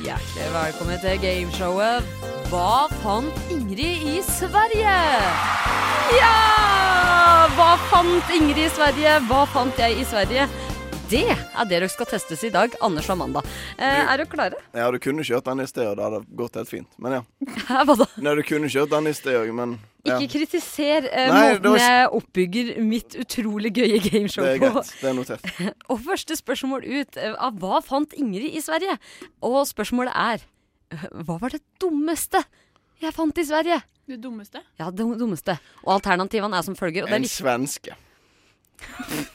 Hjertelig velkommen til gameshowet Hva fant Ingrid i Sverige? Ja! Hva fant Ingrid i Sverige? Hva fant jeg i Sverige? Det er det dere skal testes i dag, Anders og Amanda. Eh, er dere klare? Ja, du kunne kjørt den i sted, og det hadde gått helt fint. Men ja. Hæ, [laughs] Hva da? Nei, du kunne kjørt den i sted òg, men ja. Ikke kritiser eh, Nei, måten var jeg oppbygger mitt utrolig gøye gameshow på. Det er greit. Det er notert. Og første spørsmål ut eh, av hva fant Ingrid i Sverige? Og spørsmålet er [laughs] hva var det dummeste jeg fant i Sverige? Det dummeste? Ja, det dummeste. Og alternativene er som følger. Og det er En litt svenske. [laughs]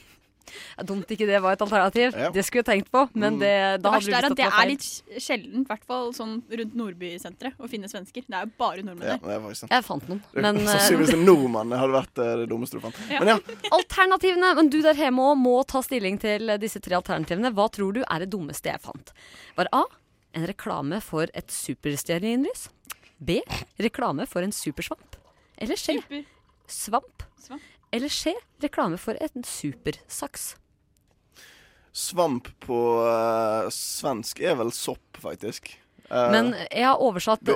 Ja, dumt ikke det var et alternativ. Ja. Det skulle jeg tenkt på, men det, Det da hadde verste er at det det er litt sjeldent, i hvert fall sånn rundt Nordbysenteret, å finne svensker. Det er jo bare nordmenn der. det er sant. Jeg fant noen, Det- men [laughs] eh, Sannsynligvis en nordmann hadde vært eh, det dummeste du fant. Ja. Men ja, Alternativene, men du der hjemme òg må ta stilling til disse tre alternativene. Hva tror du er det dummeste jeg fant? Var A. En reklame for et superstearinlys. B. Reklame for en supersvamp. Eller C. Super. Svamp. Svamp. Eller C. Reklame for en supersaks. svamp på uh, svensk er vel sopp, faktisk. Eh, Men jeg har oversatt det.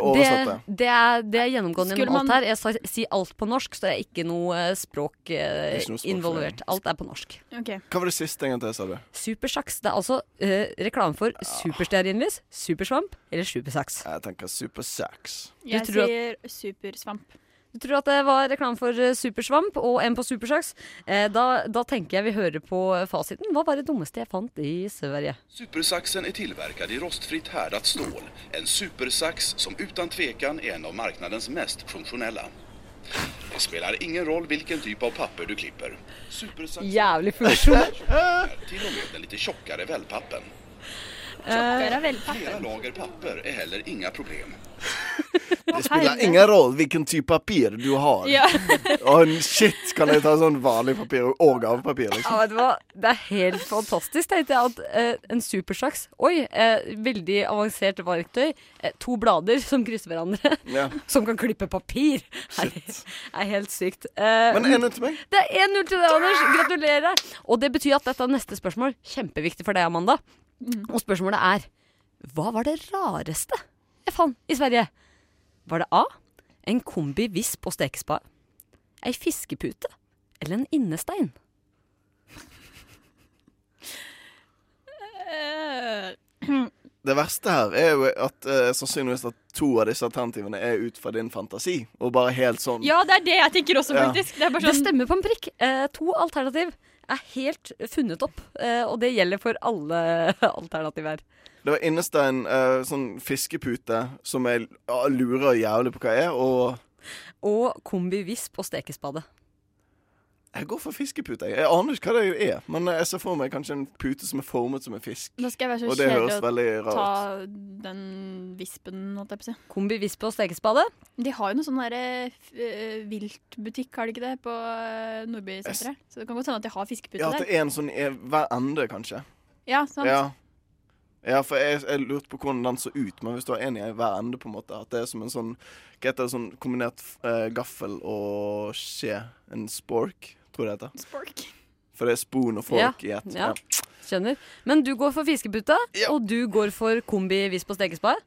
Det er, det er gjennomgående gjennom alt her. Jeg sa, sier alt på norsk, så det er ikke noe eh, språk eh, Ikke noe språk involvert. Alt er på norsk. Okay. Hva var det siste en gang til, sa du? Supersaks. Det er altså eh, reklame for superstearinlys, supersvamp eller supersaks. Jeg tenker supersaks. Jeg sier supersvamp. Du tror at det var reklame for eh, supersvamp og en på supersaks? Eh, da, da tenker jeg vi hører på eh, fasiten. Hva var det dummeste jeg fant i Sverige? Supersaksen er tilverket i rostfritt herdet stål. En supersaks som uten tvekan er en av marknadens mest funksjonelle. Det spiller ingen roll hvilken typ av papper du klipper. Supersaksen Jævlig funksjon. [laughs] til og med den litt tjukkere velpappen. Tjockare velpapper. Flera lager papper är heller inga problem. [laughs] Det spiller ingen rolle hvilken type papir du har. Ja. [laughs] Og shit, kan jeg ta sånn vanlig papir og gavepapir, liksom? Ja. Det er helt fantastisk, tenkte jeg. At eh, en supersaks Oi, eh, veldig avansert verktøy. Eh, to blader som krysser hverandre. [laughs] Ja. Som kan klippe papir. Er, er helt sykt. Eh, Men 1-0 til meg. Det er 1-0 til deg, Anders. Gratulerer. Og det betyr at dette er neste spørsmål. Kjempeviktig for deg, Amanda. Og spørsmålet er Hva var det rareste jeg fant i Sverige? Var det A. En kombi visp og stekespa. Ei fiskepute? Eller en innestein? Det verste her er jo at eh, sannsynligvis at to av disse alternativene er ut fra din fantasi. Og bare helt sånn ja, det er det jeg tenker også, Ja. faktisk. Det er bare Det sånn stemmer på en prikk. Eh, to alternativ er helt funnet opp, eh, og det gjelder for alle [laughs] alternativ her. Det var innestein, uh, sånn fiskepute, som jeg uh, lurer jævlig på hva er, og Og kombivisp og stekespade. jeg går for fiskepute. Jeg, jeg aner ikke hva det er, men jeg ser for meg kanskje en pute som er formet som en fisk. Nå skal jeg være så Og det høres veldig ta rart ut. den vispen, holdt jeg på å si. Kombivisp og stekespade. De har jo noe sånn derre uh, viltbutikk, har de ikke det, på uh, Nordbysenteret? Så det kan godt hende at de har fiskepute Ja, at det er en sånn i hver ende, kanskje. Ja, sant? Ja. Ja, for jeg, jeg lurte på hvordan den så ut, men hvis du har en i hver ende, på en måte At det er som en sånn Hva heter det, sånn kombinert eh, gaffel og skje. En spork, tror jeg det heter. Spork. For det er spoon og fork i ett. Ja. Ja. Skjønner. Men du går for fiskepute, og du går for kombi hvis på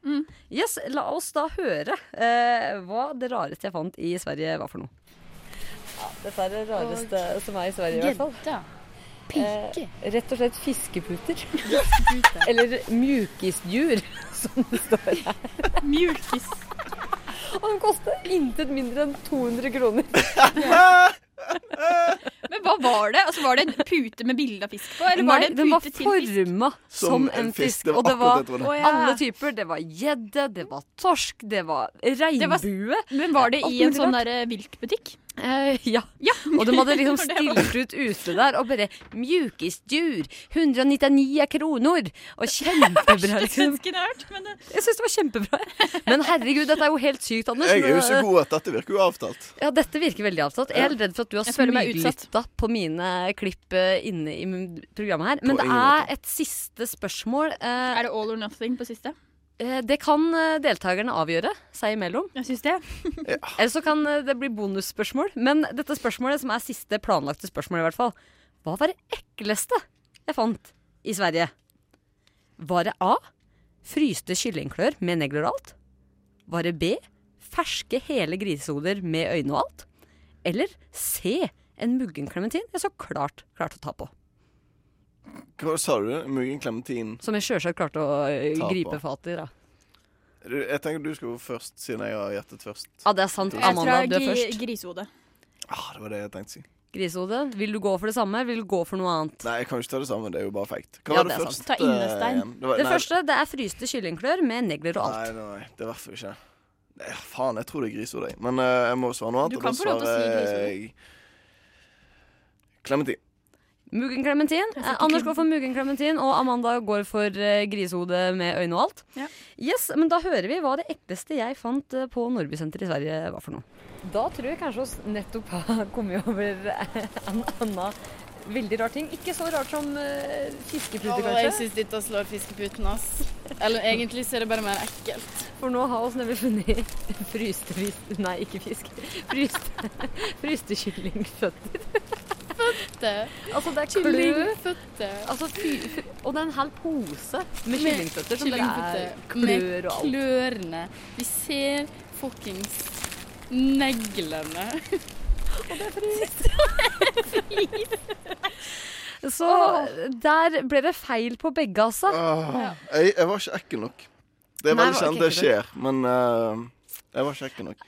Mm. Yes, la oss da høre eh, hva det rareste jeg fant i Sverige var for noe. Ja, dette er det rareste som er i Sverige, i hvert fall. Gjedda. Eh, rett og slett fiskeputer. [laughs] Eller mjukisdjur, [laughs] som det står her. Mjukis. Og den koster intet mindre enn 200 kroner. [laughs] Men hva var det? Altså, var det en pute med bilde av fisk på? Eller var det en den var pute til fisk? forma som, en fisk. Og det var det. Ja. alle typer. Det var gjedde, det var torsk, det var regnbue. Men var det i en sånn der viltbutikk? Eh, ja. Og de hadde [laughs] liksom stilt ut ute der og bare 'Mjukisdyr, 199 kroner'. Og kjempebra. Liksom. svensken jeg har hørt. Men det... Jeg syns det var kjempebra. Men herregud, dette er jo helt sykt, Anders. Jeg er jo så god at dette virker jo avtalt. Ja, dette virker veldig avtalt. Jeg er redd for at du har smyglytta på mine klipp eh, inne i programmet her. Men det er et siste spørsmål. Uh, Er det all or nothing på siste? Eh, det kan eh, deltakerne avgjøre seg imellom. Jeg syns det. [laughs] Eller så kan eh, det bli bonusspørsmål. Men dette spørsmålet, som er siste planlagte spørsmål, i hvert fall. Hva var det ekleste jeg fant i Sverige? Var det A. Fryste kyllingklør med negler og alt? Var det B. Ferske hele grisehoder med øyne og alt? Eller C. En muggen klementin jeg så klart klarte å ta på. Hva sa du? Muggen klementin? Som jeg sjølsagt klarte å eh, på. gripe fatt i. da Jeg tenker du skal gå først, siden jeg har gjettet først. Ja, det er sant. Jeg Jeg Amanda, tror du er jeg først. gri- grisehode. Ah, det var det jeg tenkte å si. Grisehode. Vil du gå for det samme, vil du gå for noe annet? Nei, jeg kan jo ikke ta det samme. Det er jo bare feigt. Hva Ja, var det, det er første? sant. Ta innestein. igjen? Det, var, Det nei, første det er fryste kyllingklør med negler og alt. Nei, nei, det er i hvert fall ikke Nei, Faen, jeg tror det er grisehode. jeg. Men eh, jeg må svare noe annet. Du og kan få lov til å si svarer grisehode. jeg Klementin. Muggen klementin. Eh, Anders går for muggen klementin, og Amanda går for eh, grisehode med øyne og alt. Ja. Yes, Men da hører vi hva det ekleste jeg fant eh, på Nordbysenteret i Sverige var for noe. Da tror jeg kanskje oss nettopp [laughs] har kommet over eh, en annen veldig rar ting. Ikke så rart som eh, fiskepute, Ja, jeg kanskje. syns dette slår fiskeputen, ass. Eller egentlig så er det bare mer ekkelt. For nå har oss nemlig funnet [laughs] fryste fisk Nei, ikke fisk. Fryste, [laughs] fryste kyllingføtter. Det. Altså, det er klø. Kyllingføtter. Altså, og det er en hel pose med kyllingføtter som det er klør og alt. Med klørne. Vi ser fuckings neglene. Og det er frit. [laughs] Så der ble det feil på begge, altså. Ah, jeg, jeg var ikke ekkel nok. Det er veldig kjent sjelden det skjer, men eh, jeg var ikke nok.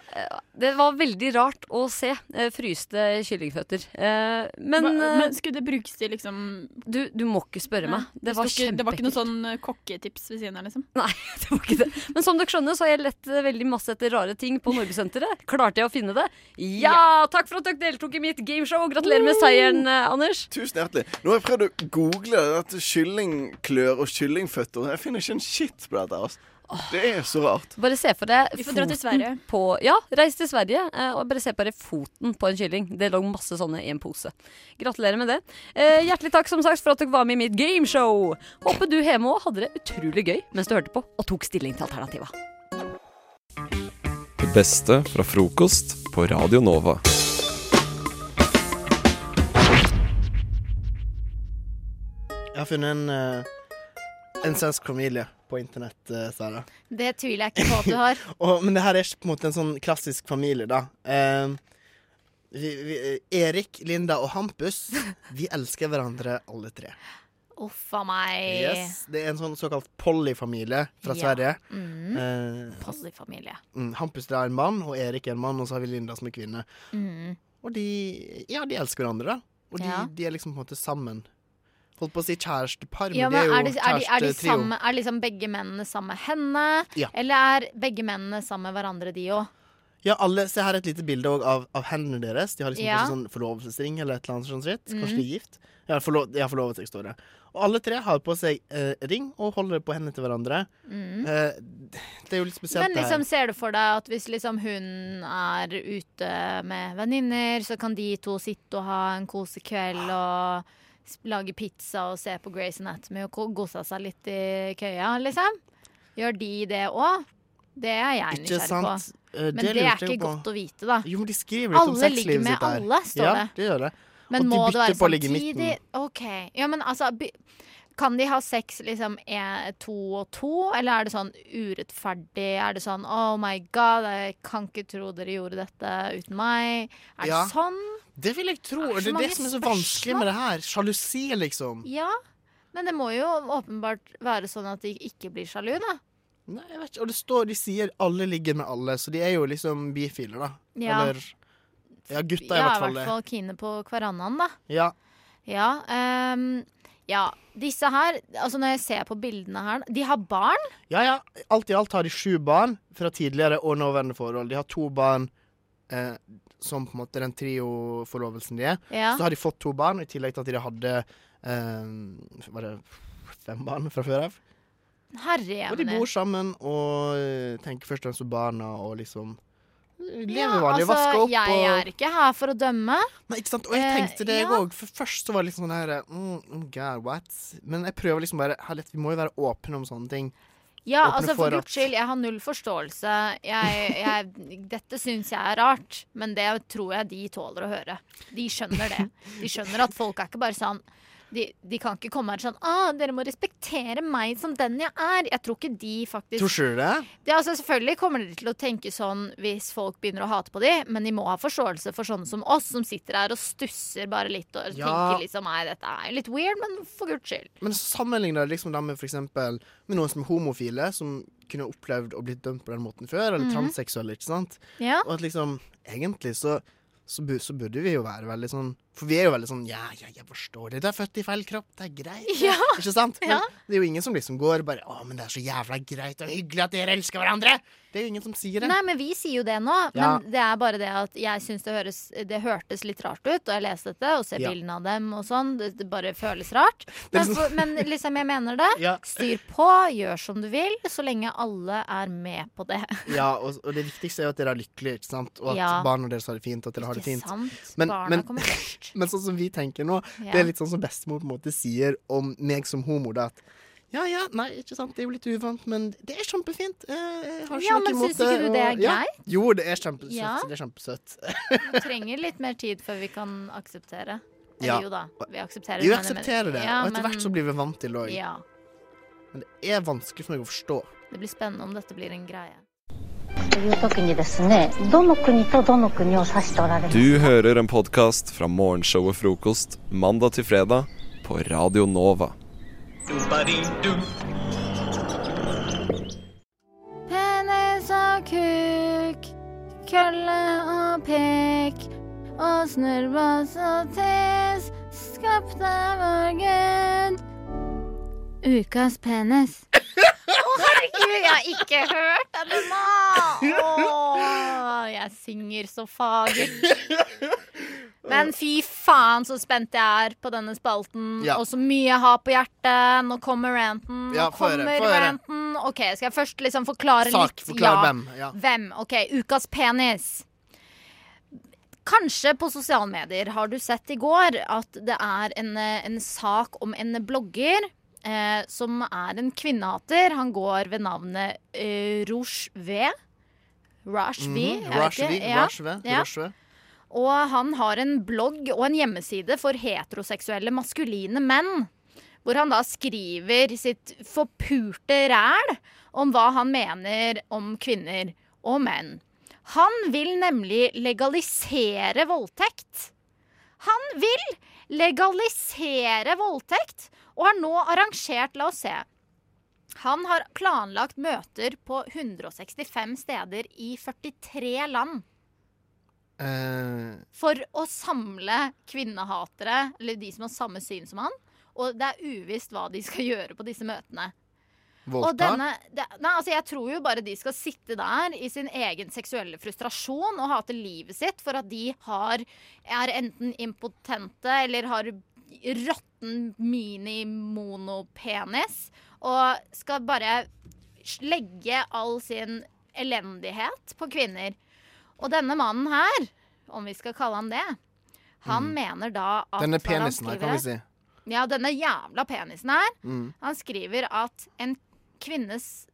Det var veldig rart å se eh, fryste kyllingføtter. Men, men, eh, men skulle det brukes til liksom du, du må ikke spørre meg. Det var ikke, Det var ikke noe sånn eh, kokketips ved siden av, liksom? Nei, [laughs] det var ikke det. Men som dere skjønner, så har jeg lett eh, veldig masse etter rare ting på Norgessenteret. Klarte jeg å finne det? Ja! Takk for at dere deltok i mitt gameshow. Gratulerer med seieren, eh, Anders. Tusen hjertelig. Nå har jeg prøvd å google dette kyllingklør og kyllingføtter. Jeg finner ikke en shit på dette. Altså. Det er så rart. Bare se for deg Vi får dra til Sverige. På, ja, reis til Sverige eh, og bare se bare foten på en kylling. Det lå masse sånne i en pose. Gratulerer med det. Eh, hjertelig takk som sagt for at dere var med i mitt gameshow. Håper du hjemme òg hadde det utrolig gøy mens du hørte på og tok stilling til alternativa. Det beste fra frokost på Radio Nova. Jeg har funnet en, eh, en svensk familie på internett, eh, Sara. Det tviler jeg ikke på at du har. [laughs] Og, men det her er ikke på en måte en sånn klassisk familie, da. Eh, vi, vi, Erik, Linda og Hampus, [laughs] vi elsker hverandre alle tre. Uff a meg. Yes, det er en sånn såkalt Polly-familie fra Ja. Sverige. Mm. Eh, polyfamilie. mm, Hampus er en mann, og Erik er en mann, og så har vi Linda som er kvinne. Mm. Og de, ja, de elsker hverandre, da. Og de, Ja. de er liksom på en måte sammen. Holdt på å si kjærestepar, Ja, men de er jo kjærestetrio. er, er, de er liksom begge mennene sammen med henne? Ja. Eller er begge mennene sammen med hverandre, de òg? Ja, alle, Se her er et lite bilde av, av hendene deres. De har liksom Ja. sånn forlovelsesring eller et eller annet sånt. shit. Kanskje Kanskje de er gift? Ja, forlo ja, forlovet seg, står det. Og alle tre har på seg eh, ring og holder på hendene til hverandre. Mm. Eh, det er jo litt spesielt, Men liksom, ser du for deg at hvis liksom hun er ute med venninner, så kan de to sitte og ha en kosekveld og s- lage pizza og se på Grace Anatomy og kose seg litt i køya, liksom? Gjør de det òg? Det er jeg Ikke nysgjerrig på. Eh, Men det, er ikke godt å vite, da. Jo, men de skriver litt Alle ligger sexlivet med sitt der. alle, står ja, det. det gjør det. Men og de må det bytter være samtidig? OK. Ja, men altså kan de ha sex liksom to og to, eller er det sånn urettferdig? Er det sånn oh my god, jeg kan ikke tro dere gjorde dette uten meg? Er det sånn? Det vil jeg tro. Det er Det det som er så vanskelig med det her. Sjalusi, liksom. Ja. Men det må jo åpenbart være sånn at de ikke blir sjalu, da. Nei, jeg vet ikke. Og det står, de sier alle ligger med alle, så de er jo liksom bifiler, da. Ja. Eller Ja, gutta i Ja, i hvert fall kine på hverandre, da. Ja. Ja, um, ja. Disse her, altså når jeg ser på bildene her De har barn. ja, ja. Alt i alt har de sju barn fra tidligere og nåværende forhold. De har to barn eh, som på en måte den trio-forlovelsen de er. Ja. Så har de fått to barn, i tillegg til at de hadde eh, Var det fem barn fra før av? Herre Og de bor sammen og eh, tenker først og fremst på barna og liksom lever Ja, altså, opp jeg og er ikke her for å dømme. Nei, ikke sant? Og jeg Eh, tenkte det, jeg ja. òg. For først så var det litt sånn her mm, oh God, what? Men jeg prøver liksom bare Herlighet, vi må jo være åpne om sånne ting. Ja, Åpne altså for for guds skyld, jeg har null forståelse. Jeg, jeg, dette syns jeg er rart, men det tror jeg de tåler å høre. De skjønner det. De skjønner at folk er ikke bare sånn de, de kan ikke komme her sånn ah, 'Dere må respektere meg som den jeg er.' Jeg tror ikke de faktisk Tror du det? det, altså, Selvfølgelig kommer de til å tenke sånn hvis folk begynner å hate på de, men de må ha forståelse for sånne som oss, som sitter her og stusser bare litt og Ja. tenker liksom Nei, dette er litt weird, men for guds skyld. Men sammenligner det liksom dem med for eksempel med noen som er homofile, som kunne opplevd å bli dømt på den måten før, eller Mhm. transseksuelle, ikke sant? Ja. Og at liksom Egentlig så så, så burde vi jo være veldig sånn For vi er jo veldig sånn Ja, ja, jeg forstår det. Du er født i feil kropp. Det er greit. Ja. Ikke sant? Men Ja. det er jo ingen som liksom går bare Å, men det er så jævla greit og hyggelig at dere elsker hverandre. Det er jo ingen som sier det. Nei, men vi sier jo det nå. Ja. Men det er bare det at jeg syns det, høres- det hørtes litt rart ut og jeg leste dette, og ser Ja. bildene av dem og sånn. Det, det bare føles rart. Men, liksom- for, men liksom, jeg mener det. Styr på, gjør som du vil, så lenge alle er med på det. [laughs] Ja, og, og det viktigste er jo at dere er lykkelige, ikke sant? og at barna deres har det fint. Og at dere har det Ikke fint. sant? Men, Barna men, kommer [laughs] først. men sånn som vi tenker nå, Ja. det er litt sånn som bestemor på en måte sier om meg som homo. Da, at ja, ja, nei, ikke sant, det er jo litt uvant, men det er kjempefint. Eh, Jeg har ikke Ja, men syns ikke du det er og- ja. Jo, det er kjempesøtt. Ja. Det er kjempesøtt. Vi trenger litt mer tid før vi kan akseptere. Eller Ja. jo da, vi aksepterer Vi aksepterer det, Ja, og etter men- hvert så blir vi vant til det òg. Ja. Men det er vanskelig for meg å forstå. Det blir spennende om dette blir en greie. Du hører en podkast fra morgenshowet Frokost mandag til fredag på Radio Nova. Penis og kuk, kølle og pek, og snurrbås og skapte vår Gud. Ukas penis. Herregud, jeg har ikke hørt den ennå! Jeg synger så fagert. Men fy faen så spent jeg er på denne spalten, Ja. og så mye jeg har på hjertet. Nå kommer ranten. Nå Ja, kommer høre. ranten. OK, skal jeg først liksom forklare Sak, litt? Forklare ja. hvem, ja. Hvem? OK, ukas penis. Kanskje på sosiale medier har du sett i går at det er en, eh, en sak om en blogger eh, som er en kvinnehater. Han går ved navnet eh, Rouge V. Mhm, Rush. V, Ja. Rush V, Ja. Rush V. Og han har en blogg og en hjemmeside for heteroseksuelle maskuline menn. Hvor han da skriver sitt forpurte ræl om hva han mener om kvinner og menn. Han vil nemlig legalisere voldtekt. Han vil legalisere voldtekt, og har nå arrangert, la oss se Han har planlagt møter på 165 steder i 43 land Uh... for å samle kvinnehatere, eller de som har samme syn som han. Og det er uvisst hva de skal gjøre på disse møtene. Voldta? altså jeg tror jo bare de skal sitte der i sin egen seksuelle frustrasjon og hate livet sitt for at de har, er enten impotente eller har råtten mini-monopenis og skal bare legge all sin elendighet på kvinner. Og denne mannen her, om vi skal kalle han det, han Mm. mener da at Denne penisen her, kan vi si. Ja, denne jævla penisen her. Mm. Han skriver at en kvinnes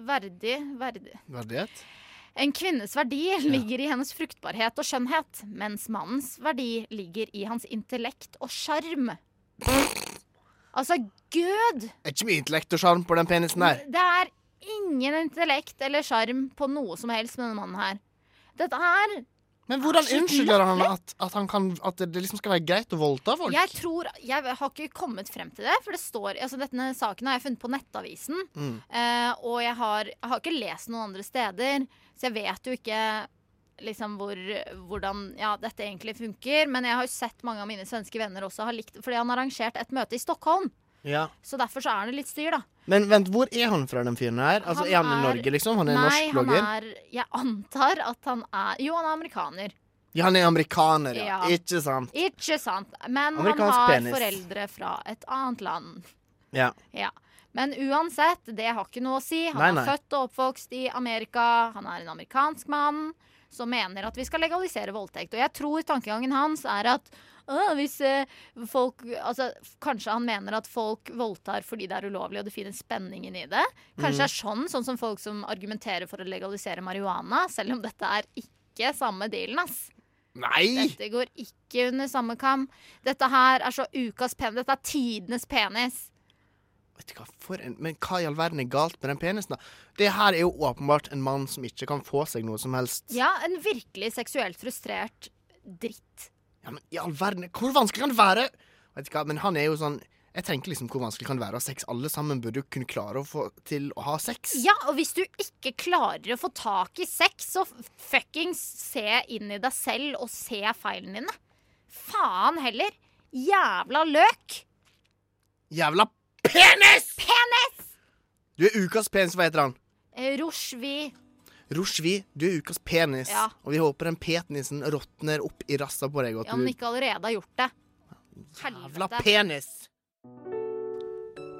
verdig, verdig Verdighet? En kvinnes verdi ligger i hennes fruktbarhet og skjønnhet, mens mannens verdi ligger i hans intellekt og sjarm. Altså, gud! Er ikke mye intellekt og sjarm på den penisen der. Det er ingen intellekt eller sjarm på noe som helst med denne mannen her. Dette er Men hvordan er unnskylder han at, at, han kan, at det liksom skal være greit å voldta folk? Jeg tror Jeg har ikke kommet frem til det, for det står Altså, denne saken har jeg funnet på Nettavisen. Mm. Eh, og jeg har, jeg har ikke lest noen andre steder, så jeg vet jo ikke liksom hvor, hvordan ja, dette egentlig funker. Men jeg har jo sett mange av mine svenske venner også har likt Fordi han har arrangert et møte i Stockholm. Ja. Så derfor så er det litt styr, da. Men vent, hvor er han fra, den fyren her? Altså, Han Er han i Norge, liksom? Han er Nei, norsk blogger? Nei, han er Jeg antar at han er Jo, han er amerikaner. Ja, han er amerikaner, ja. Ja. Ikke sant? Ikke sant. Men han har penis. foreldre fra et annet land. Ja. Ja. Men uansett, det har ikke noe å si. Han Nei, er født og oppvokst i Amerika. Han er en amerikansk mann som mener at vi skal legalisere voldtekt. Og jeg tror tankegangen hans er at øh, hvis eh, folk Altså, kanskje han mener at folk voldtar fordi det er ulovlig, og det finnes spenningen i det. Kanskje Mm. det er sånn, sånn som folk som argumenterer for å legalisere marihuana, selv om dette er ikke samme dealen, ass. Nei! Dette går ikke under samme kam. Dette her er så ukas penis. Dette er tidenes penis. Vet du hva, for en, Men hva i all verden er galt med den penisen, da? Det her er jo åpenbart en mann som ikke kan få seg noe som helst. Ja, en virkelig seksuelt frustrert dritt. Ja, men i all verden, Hvor vanskelig kan det være? Vet du hva, men han er jo sånn Jeg tenker liksom hvor vanskelig kan det være å ha sex? Alle sammen burde jo kunne klare å få til å ha sex. Ja, og hvis du ikke klarer å få tak i sex, så fuckings se inn i deg selv og se feilene dine. Faen heller. Jævla løk. Jævla penis! Penis! Du er ukas penis, hva heter han? Roshvi. Rochvi. Roshvi, du er ukas penis. Ja. Og vi håper den penisen råtner opp i rassa på deg. Og Ja, om du den ikke allerede har gjort det. Jævla penis!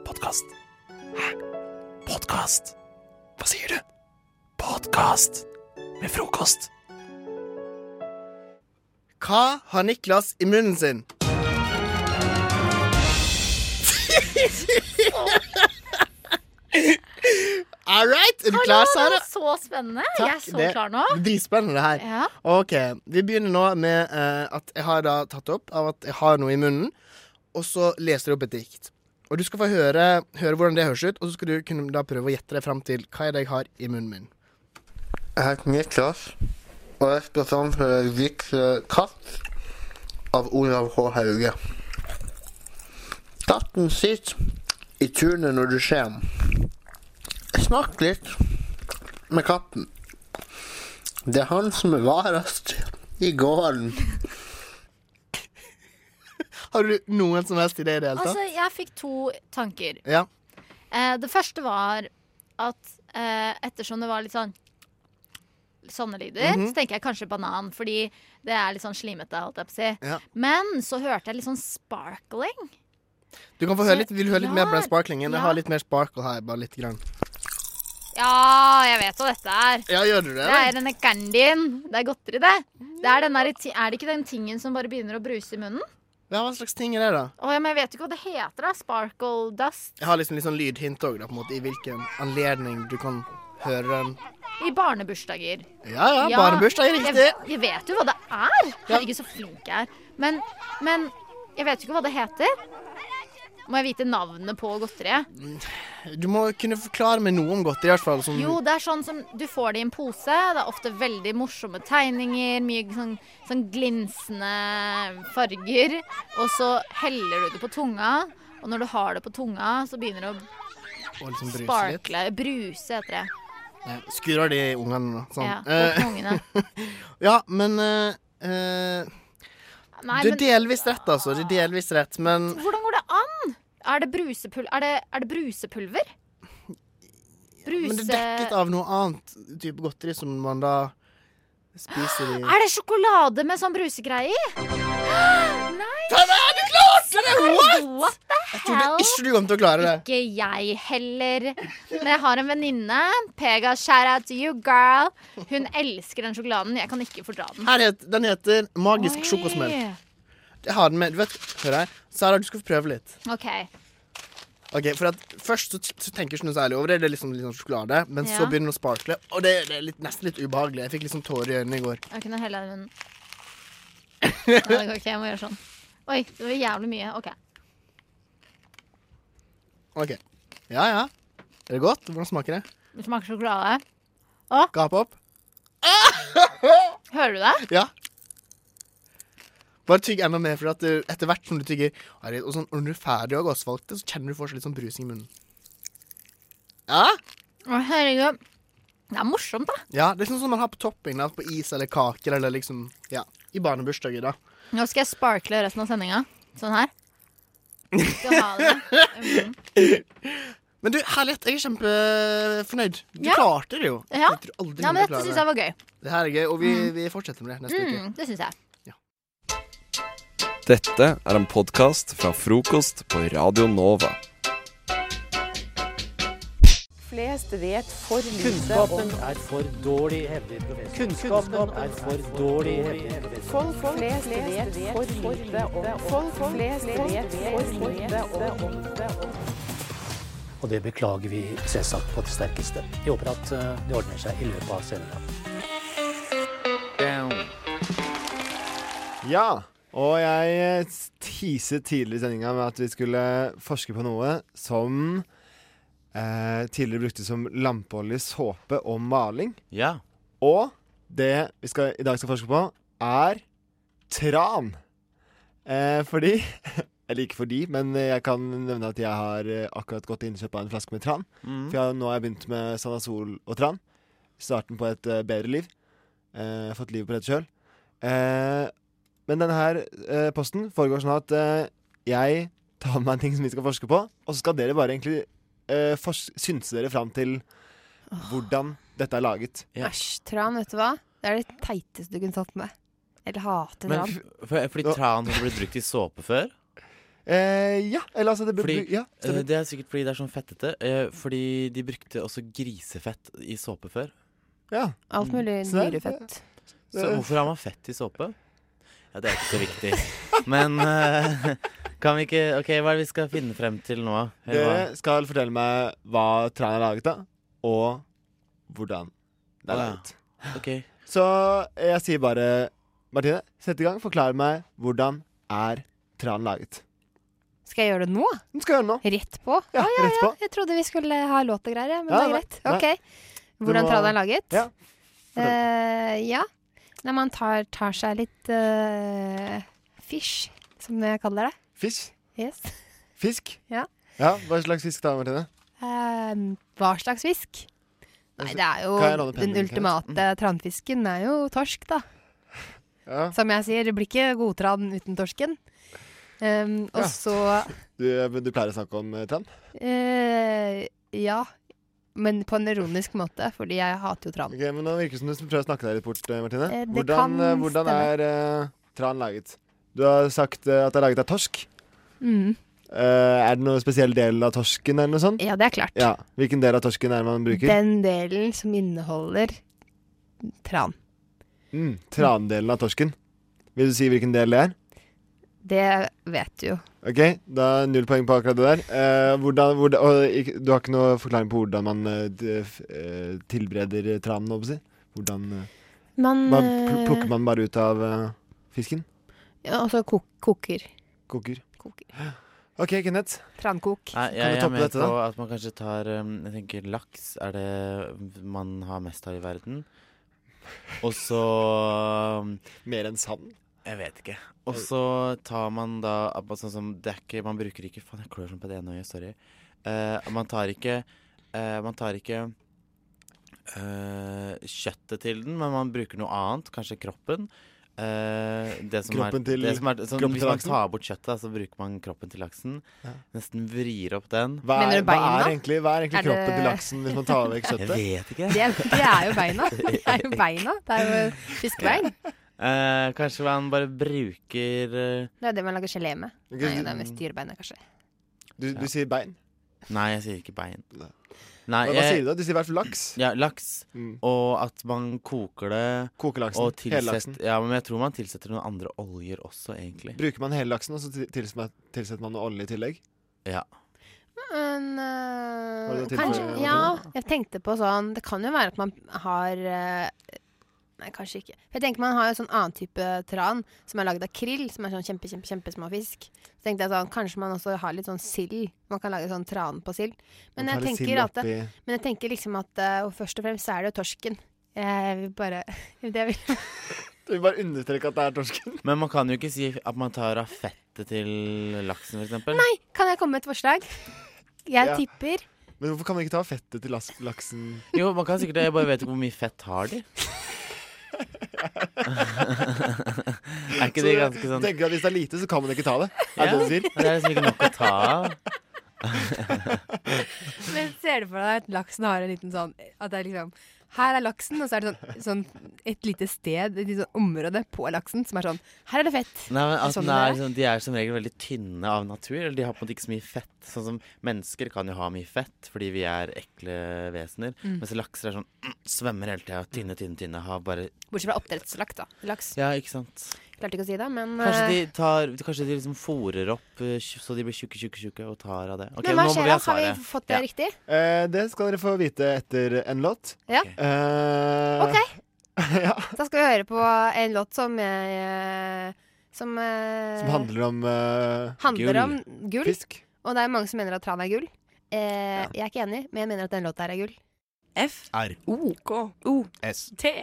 Podkast. Hæ? Podkast? Hva sier du? Podkast med frokost. Hva har Niklas i munnen sin? [laughs] All right, er du klar, Sara? det var så spennende. Jeg er så det klar nå. Det blir spennende, det her. Ja. OK. Vi begynner nå med uh, at jeg har da tatt opp av at jeg har noe i munnen, og så leser jeg opp et dikt. Og du skal få høre, høre hvordan det høres ut, og så skal du kunne da prøve å gjette deg fram til hva er det jeg har i munnen min. Jeg heter Niklas, og jeg skal framføre diktet 'Katt' av Olav H. Hauge. Katten sitter i tunet når du ser den. Snakk litt med katten. Det er han som er varest i gården. [laughs] Har du noen som helst idé i det hele tatt? Altså, jeg fikk to tanker. Ja. Eh, det første var at eh, ettersom det var litt sånn sånne lyder, Mhm. så tenker jeg kanskje banan, fordi det er litt sånn slimete, holdt jeg på å si. Ja. Men så hørte jeg litt sånn sparkling. Du kan få høre litt, Vil du høre litt mer på den sparklingen? Jeg ja. har litt mer sparkle her, bare litt grann. Ja, jeg vet hva dette er. Ja, gjør du det? Det er denne candyen. Det er godteri, det. det er, den der, er det ikke den tingen som bare begynner å bruse i munnen? Ja, Hva slags ting er det, da? Oh, ja, men jeg vet ikke hva det heter. da Sparkle dust. Jeg har liksom litt sånn lydhint òg, i hvilken anledning du kan høre den. I barnebursdager. Ja, ja, ja barnebursdager, riktig. Jeg, jeg vet jo hva det er. Herregud, så flink jeg er. Men, men jeg vet jo ikke hva det heter. Må jeg vite navnet på godteriet? Du må kunne forklare meg noe om godteri, i hvert fall. Sånn... Jo, det er sånn som du får det i en pose. Det er ofte veldig morsomme tegninger, mye sånn, sånn glinsende farger. Og så heller du det på tunga, og når du har det på tunga, så begynner det å liksom bruse litt. sparkle. Bruse heter det. Ja, Skur de ungene da. Sånn. Ja, ungene. [laughs] ja, men uh, eh, Nei, Du er men- delvis rett, altså. Du er delvis rett, men Hvordan går det an? Er det brusepul er det, er det brusepulver? Bruse... Men det er dekket av noe annet type godteri som man da spiser i Er det sjokolade med sånn brusegreie i? Nei! Du klarte det! What?! What the Jeg trodde hell? ikke du kom til å klare det. Ikke jeg heller. Men jeg har en venninne. Pega, shout out to you, girl. Hun elsker den sjokoladen. Jeg kan ikke fordra den. Her het, den heter Magisk Oi. sjokosmell. Jeg har den med. Du vet, hør her. Sara, du skal få prøve litt. OK. Ok, for at Først så, så tenker jeg ikke noe særlig over det. Det er liksom sånn sjokolade Men så begynner det å sparkle, og det, det er litt, nesten litt ubehagelig. Jeg fikk liksom tårer i øynene i går. Jeg kunne helle den. Nei, det [laughs] går ikke. Jeg må gjøre sånn. Oi, det var jævlig mye. OK. OK. Ja, ja. Er det godt? Hvordan smaker det? Det smaker sjokolade. Gap opp. [laughs] Hører du det? Ja. Bare tygg enda mer, for at du, etter hvert som du tygger Harry, og sånn, Når du er ferdig å ha gåsvalgt det, så kjenner du fortsatt litt sånn brusing i munnen. Ja? Å, herregud. Det er morsomt, da. ja, det er sånn som man har på topping da, på is eller kaker eller liksom I barnebursdager, da. Nå skal jeg sparkle resten av sendinga. Sånn her. [laughs] Skal ha det. Mm. Men du, herlighet, jeg er kjempefornøyd. Du Ja. klarte det jo. Ja. Jeg tror aldri ja, men dette syns jeg var gøy. Det her er gøy, og vi, Mm. vi fortsetter med det neste Mm, det syns jeg. Dette er en podkast fra frokost på Radio Nova. Flest vet for lite Kunnskapen om er for dårlig, hevder professor. Kunnskapen er for dårlig, hevder professor. Folk flest vet for lite om Folk flest vet for lite om Og det beklager vi selvsagt på det sterkeste. Vi håper at eh, det ordner seg i løpet av sendinga. Ja, og jeg teaset tidligere i sendinga med at vi skulle forske på noe som eh, tidligere bruktes som lampeolje, såpe og maling. Ja. Og det vi skal, i dag skal forske på, er tran. Eh, fordi [laughs] Eller ikke fordi, men jeg kan nevne at jeg har eh, akkurat gått til innkjøp av en flaske med tran. Mm. For jeg, nå har jeg begynt med Sanasol og tran. Starten på et uh, bedre liv. Eh, fått livet på dette kjøl. Eh, men denne her eh, posten foregår sånn at eh, jeg tar med meg en ting som vi skal forske på, og så skal dere bare egentlig eh, fors- synse dere fram til hvordan dette er laget. Æsj, tran, vet du hva? Det er det teiteste du kunne tatt med. Eller hater tran. for, fordi tran har blitt brukt i såpe før? Eh, ja, eller altså det fordi, ja, eh, Det er sikkert fordi det er sånn fettete. Eh, fordi de brukte også grisefett i såpe før. Ja. Alt mulig Så dyrefett. Så hvorfor har man fett i såpe? Ja, det er ikke så viktig. [laughs] Men uh, kan vi ikke OK, hva er det vi skal finne frem til nå? Dere skal fortelle meg hva tran er laget av, og hvordan det er laget. ja. laget. Ok. Så jeg sier bare Martine, sett i gang. Forklar meg hvordan er tran laget. Skal jeg gjøre det nå? Du skal gjøre det nå. Rett på? Ja, Å, ja, rett på. Ja. Jeg trodde vi skulle ha låt og greier, men Ja, det er greit. nei. OK. Hvordan må- tran er laget? Ja. Uh, ja. Når man tar, tar seg litt eh, fish, som jeg kaller det. Fisk? Yes. Fisk? [laughs] Ja. Ja, Hva slags fisk da, Martine? Um, hva slags fisk? Nei, det er jo er Den ultimate tranfisken er jo torsk, da. [laughs] Ja. Som jeg sier, det blir ikke godtran uten torsken. Um, og Ja. så Du, du pleier å snakke om eh, tran? Uh, Ja. Men på en ironisk måte, fordi jeg hater jo tran. Ok, men Nå virker det som du prøver å snakke deg litt bort, eh, Martine. Eh, hvordan eh, hvordan er uh, tran laget? Du har sagt eh, at det er laget av torsk. Mm. Eh, er det noen spesiell del av torsken eller noe sånt? Ja, det er klart. Ja. Hvilken del av torsken er det man bruker? Den delen som inneholder tran. Mm, Trandelen av torsken. Vil du si hvilken del det er? Det vet du jo. Ok, da er null poeng på akkurat det der. Eh, hvordan, hvordan, og du har ikke noe forklaring på hvordan man eh, tilbereder tranen, holdt jeg på å si? Hvordan Man, man Plukker man bare ut av uh, fisken? Ja, og så kok koker. Koker. [gasps] OK, Kenneth. Trankok. Nei, Kan jeg, du jeg er toppe med dette, på da? at man kanskje tar um, Jeg tenker laks er det man har mest av i verden. Og så um, Mer enn sand? Jeg vet ikke. Og så tar man da sånn som Det er ikke Man bruker ikke Faen, jeg klør sånn på det ene øyet. Sorry. Uh, man tar ikke uh, Man tar ikke uh, kjøttet til den, men man bruker noe annet. Kanskje kroppen. Eh, det som Kroppen er, til- det som er, sånn, kroppen Hvis man tar bort kjøttet, så bruker man kroppen til laksen. Ja. Nesten vrir opp den. Hva er, hva er egentlig, hva er egentlig Er kroppen det- til laksen hvis man tar vekk [laughs] kjøttet? Jeg vet ikke. Det, er- det er jo beina. [laughs] Det er jo beina. Det er jo fiskebein. Eh, kanskje man bare bruker eh, Det er det man lager gelé med. Nei, det er mest dyrebeina, kanskje. Du, du sier bein? Nei, jeg sier ikke bein. Nei, hva jeg- sier du da? Du sier i hvert fall laks. Ja, laks. Mm. Og at man koker det. Koker laksen, Og hele laksen. ja, men jeg tror man tilsetter noen andre oljer også, egentlig. Bruker man hele laksen, og så tilsetter man noe olje i tillegg? Ja. Men øh, kanskje Ja, jeg tenkte på sånn Det kan jo være at man har øh, Nei, kanskje ikke. For jeg tenker Man har jo sånn annen type tran som er lagd av krill, som er sånn kjempe, kjempe, kjempesmå fisk. Så tenkte jeg sånn, Kanskje man også har litt sånn sild. Man kan lage sånn tran på sild. Men jeg tenker, at, men jeg tenker liksom at og først og fremst så er det jo torsken. Jeg vil bare [laughs] det vil. [laughs] Du vil bare understreke at det er torsken. [laughs] Men man kan jo ikke si at man tar av fettet til laksen, f.eks. Nei, kan jeg komme med et forslag? Jeg Ja. tipper Men hvorfor kan man ikke ta av fettet til laksen? Jo, man kan sikkert det. Jeg bare vet ikke hvor mye fett har de. [laughs] er ikke det ganske sånn tenker at hvis det er lite, så kan man ikke ta det? Er det Ja, det du sier? det er liksom ikke nok å ta av. [laughs] Men ser du for deg at laksen har en liten sånn At det er liksom Her er laksen, og så er det sånn, sånn et lite sted, et lite sånn område på laksen som er sånn Her er det fett. Nei, men at sånn den er, sånn, De er som regel veldig tynne av natur. Eller de har på en måte ikke så mye fett. Sånn som Mennesker kan jo ha mye fett fordi vi er ekle vesener. Mm. Mens lakser er sånn mm, svømmer hele tida. Tynne, tynne, tynne. Har bare Bortsett fra oppdrettslaks, da. Laks. Ja, ikke sant. Klarte ikke å si det, men Kanskje de eh, tar Kanskje de liksom fòrer opp eh, så de blir tjukke, tjukke, tjukke og tar av det. Okay, Men hva skjer da? Har vi fått det riktig? Eh, det skal dere få vite etter en låt. Ja. Eh, OK. [laughs] Da skal vi høre på en låt som jeg Som, eh, Som handler om eh, handler gull. om gull. Fisk. Og det er mange som mener at tran er gull. Ja. Jeg er ikke enig, men jeg mener at den låta her er gull. F. R. O. K. O. S. T.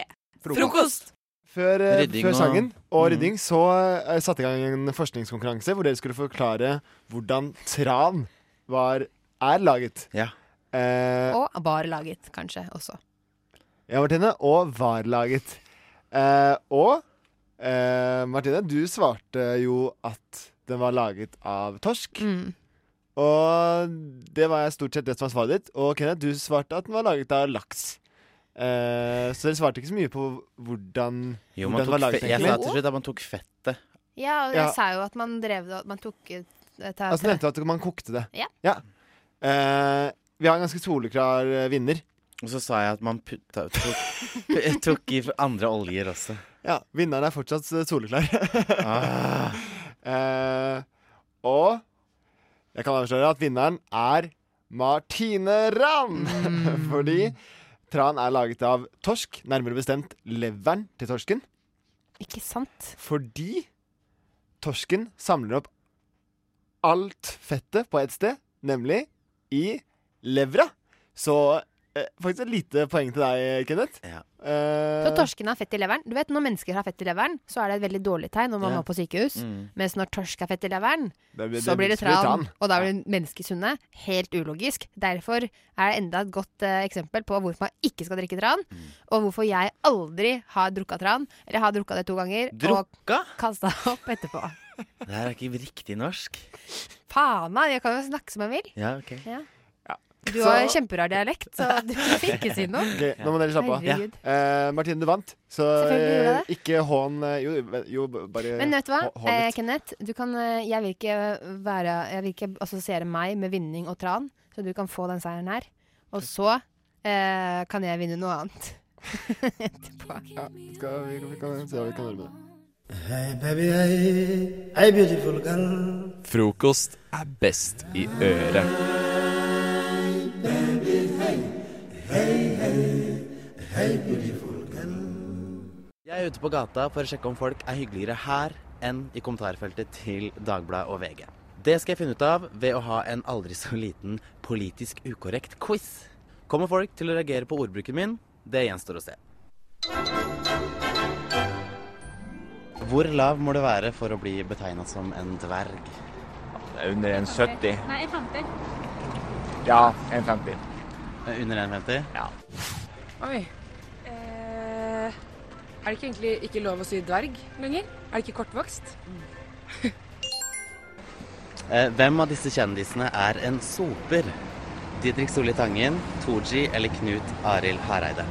Frokost. Frokost. Før, eh, før sangen og Mhm. rydding så eh, satte jeg i gang en forskningskonkurranse hvor dere skulle forklare hvordan tran var, er laget. Ja. Eh, Og var laget, kanskje, også. ja, Martine. Og var laget. Eh, og eh, Martine, du svarte jo at den var laget av torsk. Mm. Og det var stort sett det som var svaret ditt. Og Kenneth, du svarte at den var laget av laks. Eh, så dere svarte ikke så mye på hvordan, Jo, hvordan det var laget. jeg sa til slutt at man tok fettet. Ja, og jeg Ja. sa jo at man drev det Man tok det Altså nevnte du at man kokte det. Ja. Eh, vi har en ganske soleklar eh, vinner. Og så sa jeg at man putta, tok, [laughs] tok i andre oljer også. Ja, vinneren er fortsatt soleklar. Ah. uh, [laughs] og jeg kan avsløre at vinneren er Martine Rand Mm. [laughs] Fordi tran er laget av torsk, nærmere bestemt leveren til torsken. Ikke sant? Fordi torsken samler opp alt fettet på et sted, nemlig i levra. Så faktisk et lite poeng til deg, Kenneth. Ja. Eh, Så torsken har fett i leveren. Du vet, Når mennesker har fett i leveren, så er det et veldig dårlig tegn når man Ja. må på sykehus. Mm. Mens når torsk har fett i leveren, Det det, så det blir det tran. tran. Og da blir mennesker sunne. Helt ulogisk. Derfor er det enda et godt eh, eksempel på hvorfor man ikke skal drikke tran. Mm. Og hvorfor jeg aldri har drukka tran. Eller har drukka det to ganger. Drukka? Og kasta opp etterpå. Det her er ikke riktig norsk. Faen meg, jeg kan jo snakke som jeg vil. Ja, ok. Ja. Du har så... kjemperar dialekt, så du [laughs] fikk ikke si noe. Okay, nå må dere slappe av. Ja. Eh, Martine, du vant. Så eh, ikke hån eh, Jo, jo bare Men vet du hva, eh. Kenneth? Du kan, jeg vil ikke være Jeg vil ikke assosiere meg med vinning og tran, så du kan få den seieren her. Og så eh, kan jeg vinne noe annet. [laughs] Etterpå. Ja, skal vi, vi kan se hva vi kan gjøre med det. Hey baby, hey, hey beautiful girl. Frokost er best i øret. Hey hei girl. Jeg er ute på gata for å sjekke om folk er hyggeligere her enn i kommentarfeltet til Dagbladet og VG. Det skal jeg finne ut av ved å ha en aldri så liten politisk ukorrekt quiz. Kommer folk til å reagere på ordbruken min? Det gjenstår å se. Hvor lav må det være for å bli betegna som en dverg? Under 1,70. Nei, 1,50. Ja, 1,50. Under 1,50? Ja. Oi. Eh, er det ikke egentlig ikke lov å si dverg lenger? Er det ikke kortvokst? [laughs] Eh, hvem av disse kjendisene er en soper? Didrik Solli Tangen, Tooji eller Knut Arild Hareide?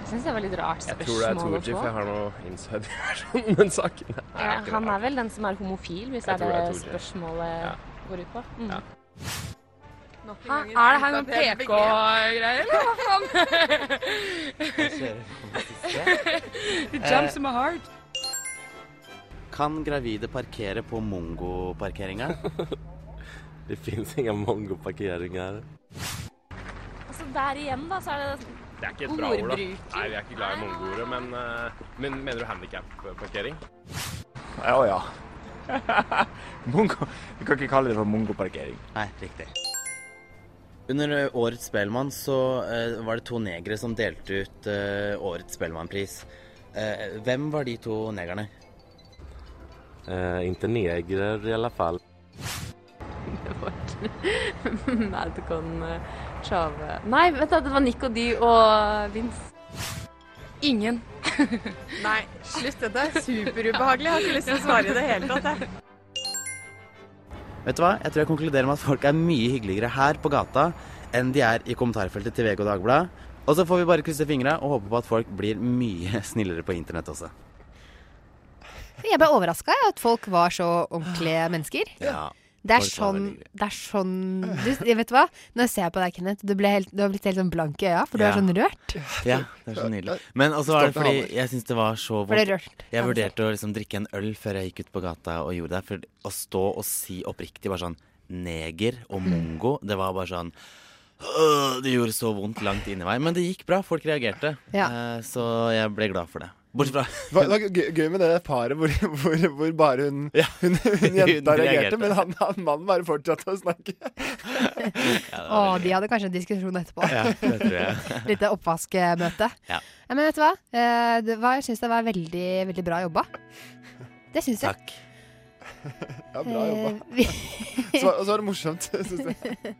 Jeg syns det er veldig rart Jeg tror det er spørsmål Tooji, for jeg har noe inside information om den saken. Nei, Ja, han er vel den som er homofil, hvis Jeg det er det er det spørsmålet går ut på. Mm. Ja. Hæ? Er det her noen PK-greier, eller hva faen? It [laughs] jumps in my heart. Kan gravide parkere på mongoparkeringa? [laughs] Det finns inga her. Altså Der igjen da, så er det Det er ikke et bra ord, da. Nei, vi er ikke glad i mongoordet, men, eh, men mener du handikap-parkering? Ja, ja. [laughs] Mongo. Vi kan ikke kalle det for mongoparkering. Nei, riktig. Under eh, årets Spellemann så eh, var det to negere som delte ut eh, årets Spellemannpris. Eh, hvem var de to negerne? Eh, inte negrer i alle fall. Det var [laughs] Madcon eh, Chave Nei, vet du, det var Nico D og Vince. Ingen. [laughs] Nei, slutt. Dette er superubehagelig. Jeg har ikke lyst til å svare i det hele tatt. jeg. Vet du hva? Jeg tror jeg konkluderer med at folk er mye hyggeligere her på gata enn de er i kommentarfeltet til VG og Dagbladet. Og så får vi bare krysse fingra og håpe på at folk blir mye [laughs] snillere på internett også. Jeg ble overraska at folk var så ordentlige mennesker. Ja. Det er sånn, det er sånn du, Vet du hva? Når jeg ser på deg, Kenneth, du, ble helt, du har blitt helt sånn blank i øya, for du Ja. er sånn rørt. Ja, det er så nydelig. [laughs] Men også var det fordi jeg syns det var så vondt. Jeg vurderte å liksom drikke en øl før jeg gikk ut på gata og gjorde det. For å stå og si oppriktig bare sånn neger og mongo, det var bare sånn øh, Det gjorde så vondt langt inni meg. Men det gikk bra. Folk reagerte. Ja. Så jeg ble glad for det. Bortsett fra Hva- Det var gøy, med det paret hvor, hvor, hvor bare hun, hun, hun [laughs] jenta Hun reagerte. reagerte, men han, han mannen bare fortsatte å snakke. [laughs] Å, de hadde kanskje en diskusjon etterpå. Ja, det tror jeg. [laughs] Lite oppvaskmøte. Ja. Ja, men vet du hva? Eh, det var, jeg syns det var veldig, veldig bra jobba. Det syns jeg. Takk. Ja, bra jobba. Eh, Så, og så var det morsomt, syns jeg.